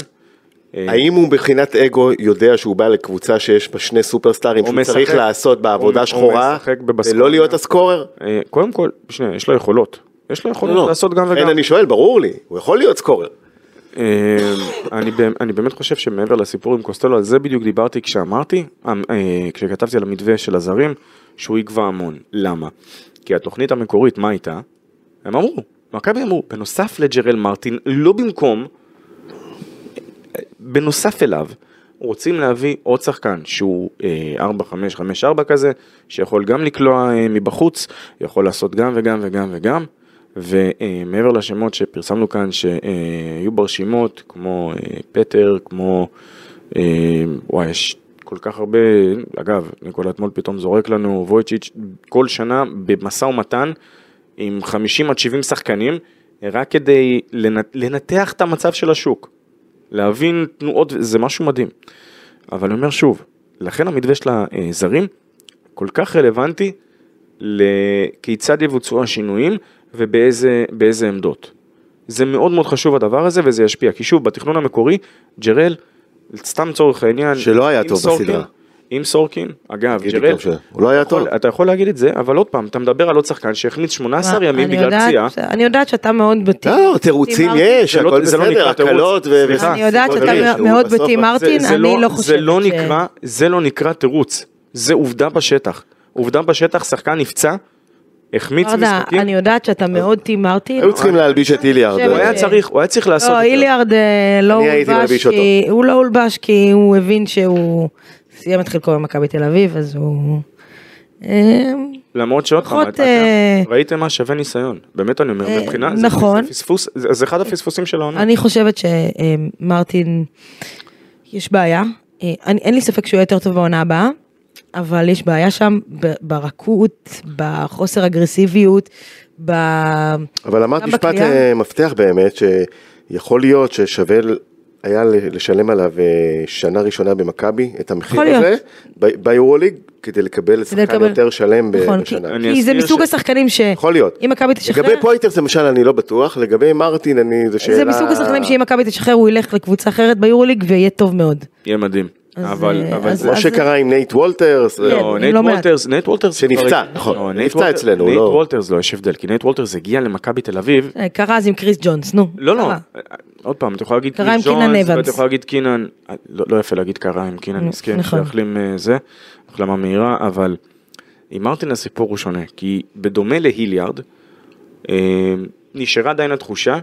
Speaker 4: אה,
Speaker 3: האם הוא מבחינת אגו יודע שהוא בא לקבוצה שיש בה שני סופרסטארים
Speaker 4: הוא
Speaker 3: שהוא צריך
Speaker 4: משחק-
Speaker 3: לעשות בעבודה
Speaker 4: הוא-
Speaker 3: שחורה,
Speaker 4: הוא.
Speaker 3: ולא להיות הסקורר?
Speaker 4: אה, קודם כל, שנייה, יש לו יכולות. יש לו יכולות
Speaker 3: לא, לא.
Speaker 4: לעשות גם וגם.
Speaker 3: אני שואל, ברור לי, הוא יכול להיות סקורר.
Speaker 4: אה, אני, אני באמת חושב שמעבר לסיפור עם קוסטלו, על זה בדיוק דיברתי כשאמרתי, אה, כשכתבתי על המתווה של הזרים, שהוא יגבה המון. למה? כי התוכנית המקורית, מה הייתה? הם אמרו, מכבי אמרו, בנוסף לג'רל מרטין, לא במקום, בנוסף אליו, רוצים להביא עוד שחקן שהוא אה, 4-5-5-4 כזה, שיכול גם לקלוע אה, מבחוץ, יכול לעשות גם וגם וגם וגם, ומעבר לשמות שפרסמנו כאן שהיו ברשימות, כמו אה, פטר, כמו, אה, וואי, יש כל כך הרבה, אגב, ניקולה אתמול פתאום זורק לנו, וויצ'יץ', כל שנה במשא ומתן עם 50 עד 70 שחקנים, רק כדי לנ- לנתח את המצב של השוק. להבין תנועות, זה משהו מדהים. אבל אני אומר שוב, לכן המתווה של הזרים כל כך רלוונטי לכיצד יבוצעו השינויים ובאיזה באיזה עמדות. זה מאוד מאוד חשוב הדבר הזה וזה ישפיע, כי שוב, בתכנון המקורי, ג'רל, סתם לצורך העניין,
Speaker 3: שלא היה טוב
Speaker 4: סורקין-
Speaker 3: בסדרה.
Speaker 4: עם סורקין, אגב, ג'רל,
Speaker 3: גם שהוא לא היה טוב.
Speaker 4: אתה יכול להגיד את זה, אבל עוד פעם, אתה מדבר על עוד שחקן שהחמיץ 18 ימים
Speaker 2: אני
Speaker 4: בגלל
Speaker 2: יודעת-
Speaker 4: פציעה.
Speaker 2: אני יודעת שאתה מאוד בטים.
Speaker 3: לא, תירוצים
Speaker 2: מרטין.
Speaker 3: יש,
Speaker 4: זה לא-
Speaker 3: הכל
Speaker 4: לא
Speaker 3: בסדר,
Speaker 4: נקרא תירוץ.
Speaker 3: הקלות ו...
Speaker 2: אני יודעת שאתה
Speaker 3: הוא
Speaker 2: מאוד בטים מרטין, אני לא חושבת
Speaker 4: לא
Speaker 2: ש-
Speaker 4: זה לא נקרא תירוץ, זה עובדה בשטח. עובדה בשטח, שחקן נפצע, החמיץ משחקים,
Speaker 2: אני יודעת שאתה מאוד טים מרטין.
Speaker 3: היו צריכים להלביש את איליארד.
Speaker 4: הוא היה צריך, הוא היה צריך לעשות
Speaker 2: לא,
Speaker 4: את זה.
Speaker 2: איליארד אה, לא הולבש. כי הוא לא הולבש כי הוא הבין שהוא סיים את חלקו במכבי תל אביב, אז הוא... אה,
Speaker 4: למרות שעוד פעם,
Speaker 2: אה,
Speaker 4: ראיתם מה שווה ניסיון, באמת אני אומר,
Speaker 2: אה,
Speaker 4: מבחינה, זה-
Speaker 2: נכון.
Speaker 4: זה פספוס, זה זה אחד הפספוסים של העונה.
Speaker 2: אני חושבת שמרטין, יש בעיה. אה, אין לי ספק שהוא יהיה יותר טוב בעונה הבאה, אבל יש בעיה שם ברכות, בחוסר אגרסיביות, ב...
Speaker 3: אבל אמרת משפט מפתח באמת, שיכול להיות ששווה היה ל- לשלם עליו אה, שנה ראשונה במכבי, את המחיר. הזה, ביורוליג, כדי לקבל שחקן יותר שלם
Speaker 2: נכון,
Speaker 3: בשנה.
Speaker 4: אני
Speaker 2: כי זה מסוג
Speaker 4: ש-
Speaker 2: השחקנים ש...
Speaker 3: יכול להיות.
Speaker 2: אם מכבי תשחרר...
Speaker 3: לגבי פויטרס למשל אני לא בטוח, לגבי מרטין אני, זה שאלה...
Speaker 2: זה מסוג השחקנים שאם מכבי תשחרר הוא ילך לקבוצה אחרת ביורוליג ויהיה טוב מאוד.
Speaker 4: יהיה מדהים. אבל,
Speaker 2: אה,
Speaker 4: אבל.
Speaker 3: כמו שקרה עם נייט וולטרס.
Speaker 2: כן.
Speaker 4: לא, נייט
Speaker 2: לא מעט.
Speaker 4: וולטרס, נייט וולטרס...
Speaker 3: שנפצע,
Speaker 4: כבר-
Speaker 3: נכון,
Speaker 4: לא, נייט
Speaker 3: נפצע
Speaker 4: וולטר-
Speaker 3: אצלנו,
Speaker 4: נייט
Speaker 3: לא-
Speaker 4: וולטרס לא, יש הבדל, כי נייט וולטרס הגיע למכבי תל אביב,
Speaker 2: אה, קרה אז עם קריס ג'ונס, נו.
Speaker 4: לא, לא. עוד פעם, אתה יכול להגיד
Speaker 2: קרה עם
Speaker 4: קריס
Speaker 2: קינן
Speaker 4: ג'ונס,
Speaker 2: אבנס.
Speaker 4: ואתה יכול להגיד קינן, לא לא יפה להגיד קרה עם קינן מסכן,
Speaker 2: נכון.
Speaker 4: שיחלים אה, זה, החלמה מהירה, אבל עם מרטין הסיפור הוא שונה, כי בדומה להיליארד, אה, נשארה עדיין התחושה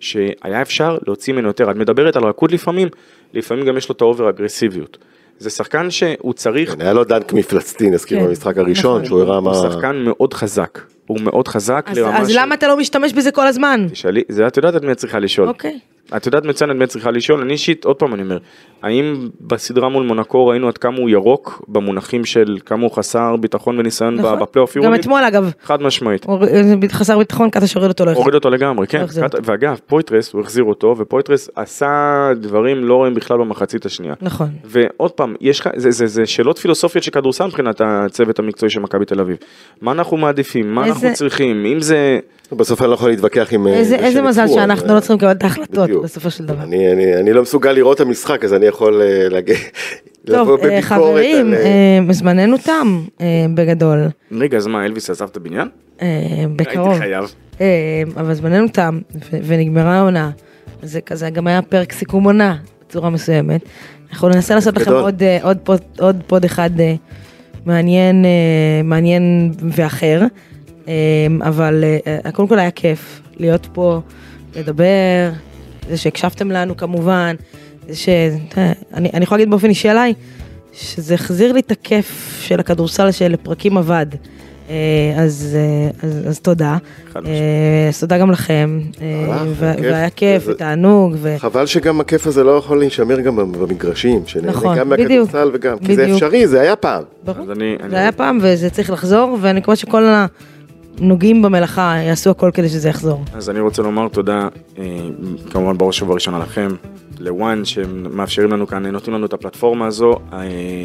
Speaker 4: שהיה אפשר להוציא ממנו יותר, את מדברת על רכות לפעמים, לפעמים גם יש לו את ה over אגרסיביות. זה שחקן שהוא צריך
Speaker 3: כן, היה לו דנק מפלצתי, נזכיר
Speaker 2: כן,
Speaker 3: במשחק הראשון,
Speaker 2: נכון.
Speaker 3: שהוא הראה מה...
Speaker 4: הוא שחקן מאוד חזק, הוא מאוד חזק
Speaker 2: אז,
Speaker 4: לרמה
Speaker 2: אז
Speaker 4: של...
Speaker 2: למה אתה לא משתמש בזה כל הזמן?
Speaker 4: תשאלי, זה את יודעת את מי את צריכה לשאול.
Speaker 2: אוקיי.
Speaker 4: את יודעת מצוין את מי צריכה לשאול, אני אישית, עוד פעם אני אומר, האם בסדרה מול מונקו ראינו עד כמה הוא ירוק במונחים של כמה הוא חסר ביטחון וניסיון
Speaker 2: נכון.
Speaker 4: בפלייאוף
Speaker 2: גם
Speaker 4: יורוליג?
Speaker 2: אתמול אגב,
Speaker 4: חד משמעית.
Speaker 2: הוא- חסר ביטחון, קטש הוריד אותו לא
Speaker 4: הוריד אותו לגמרי, כן,
Speaker 2: החזיר
Speaker 4: קט- ואגב, פויטרס, הוא החזיר אותו, ופויטרס עשה דברים לא רואים בכלל במחצית השנייה.
Speaker 2: נכון.
Speaker 4: ועוד פעם, יש זה, זה, זה שאלות פילוסופיות של כדורסל מבחינת הצוות המקצועי של מכבי תל אביב. מה אנחנו מעדיפים, מה אנחנו
Speaker 2: איזה-
Speaker 4: צריכים, אם זה...
Speaker 3: בסוף אני לא יכול להתווכח עם... אה,
Speaker 2: איזה
Speaker 3: זה
Speaker 2: איזה מזל שאנחנו
Speaker 3: אה,
Speaker 2: לא צריכים לקבל את ההחלטות
Speaker 3: בדיוק.
Speaker 2: בסופו של דבר.
Speaker 3: אני, אני, אני לא מסוגל לראות את המשחק, אז אני יכול אה, להגיד, לבוא
Speaker 2: טוב, אה,
Speaker 3: בביקורת
Speaker 2: חברים,
Speaker 3: על... אה,
Speaker 2: זמננו תם אה, בגדול,
Speaker 4: רגע, אז מה, אלוויס עזב את הבניין?
Speaker 2: אה, בקרוב.
Speaker 4: הייתי חייב.
Speaker 2: אה, אבל זמננו תם ו- ונגמרה העונה. זה כזה גם היה פרק סיכום עונה בצורה מסוימת. אנחנו ננסה לעשות לכם. עוד, עוד, pod, עוד pod אחד אה, מעניין, אה, מעניין ואחר. אבל קודם כל היה כיף להיות פה, לדבר, זה שהקשבתם לנו כמובן, זה ש... אה, אני, אני יכולה להגיד באופן אישי עליי, שזה החזיר לי את הכיף של הכדורסל שלפרקים אבד. אה, אז, אה, אז, אז תודה. אז תודה גם לכם. והיה כיף ותענוג. ו-
Speaker 3: חבל שגם הכיף הזה לא יכול להישמר גם במגרשים, שנהנה
Speaker 2: נכון,
Speaker 3: גם
Speaker 2: בדיוק.
Speaker 3: מהכדורסל וגם, כי זה
Speaker 2: בדיוק.
Speaker 3: אפשרי, זה היה פעם.
Speaker 2: ברור.
Speaker 4: אני... אני-
Speaker 2: זה היה פעם וזה צריך לחזור, ואני מקווה שכל הנוגעים במלאכה יעשו הכל כדי שזה יחזור.
Speaker 4: אז אני רוצה לומר תודה, אה, כמובן בראש ובראשונה לכם, לוואן שמאפשרים לנו כאן, נותנים לנו את הפלטפורמה הזו, אה,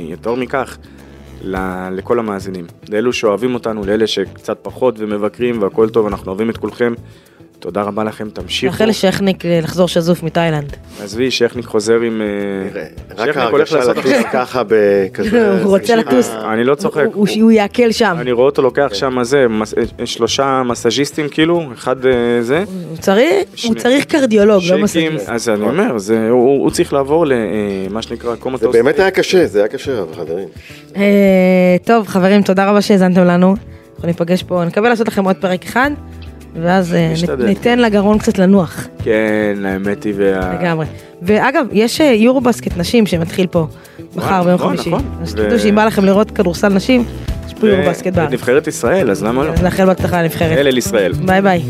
Speaker 4: יותר מכך, לכל המאזינים, לאלו שאוהבים אותנו, לאלה שקצת פחות ומבקרים והכל טוב, אנחנו אוהבים את כולכם. תודה רבה לכם, תמשיכו.
Speaker 2: מאחל לשכניק אה, לחזור שזוף מתאילנד.
Speaker 4: עזבי, שכניק חוזר עם... אה,
Speaker 3: רק ההרגשה לטוס ככה בכזה...
Speaker 2: הוא רוצה לטוס.
Speaker 4: אני לא צוחק.
Speaker 2: הוא- יעכל שם.
Speaker 4: אני רואה אותו לוקח שם זה, אה, שלושה מסאז'יסטים כאילו, אחד זה.
Speaker 2: הוא צריך, קרדיולוג, לא מסגיס.
Speaker 4: אז אני אומר, זה- הוא צריך לעבור למה שנקרא קומטוס.
Speaker 3: זה באמת היה קשה, זה היה קשה, אבל חברים.
Speaker 2: טוב, חברים, תודה רבה שהאזנתם לנו. אנחנו ניפגש פה, נקווה לעשות לכם עוד פרק אחד, ואז אה. ניתן לגרון קצת לנוח,
Speaker 4: כן, האמת היא, וה...
Speaker 2: לגמרי. ואגב, יש אה, יורו בסקט נשים שמתחיל פה מחר ביום
Speaker 4: נכון,
Speaker 2: חמישי.
Speaker 4: נכון.
Speaker 2: אז
Speaker 4: ו-
Speaker 2: תדעו שאם בא לכם לראות כדורסל נשים, יש פה יורו בסקט בארץ.
Speaker 4: נבחרת ישראל, אז למה לא?
Speaker 2: אז נאחל בהצלחה לנבחרת.
Speaker 4: אלה לישראל.
Speaker 2: ביי ביי.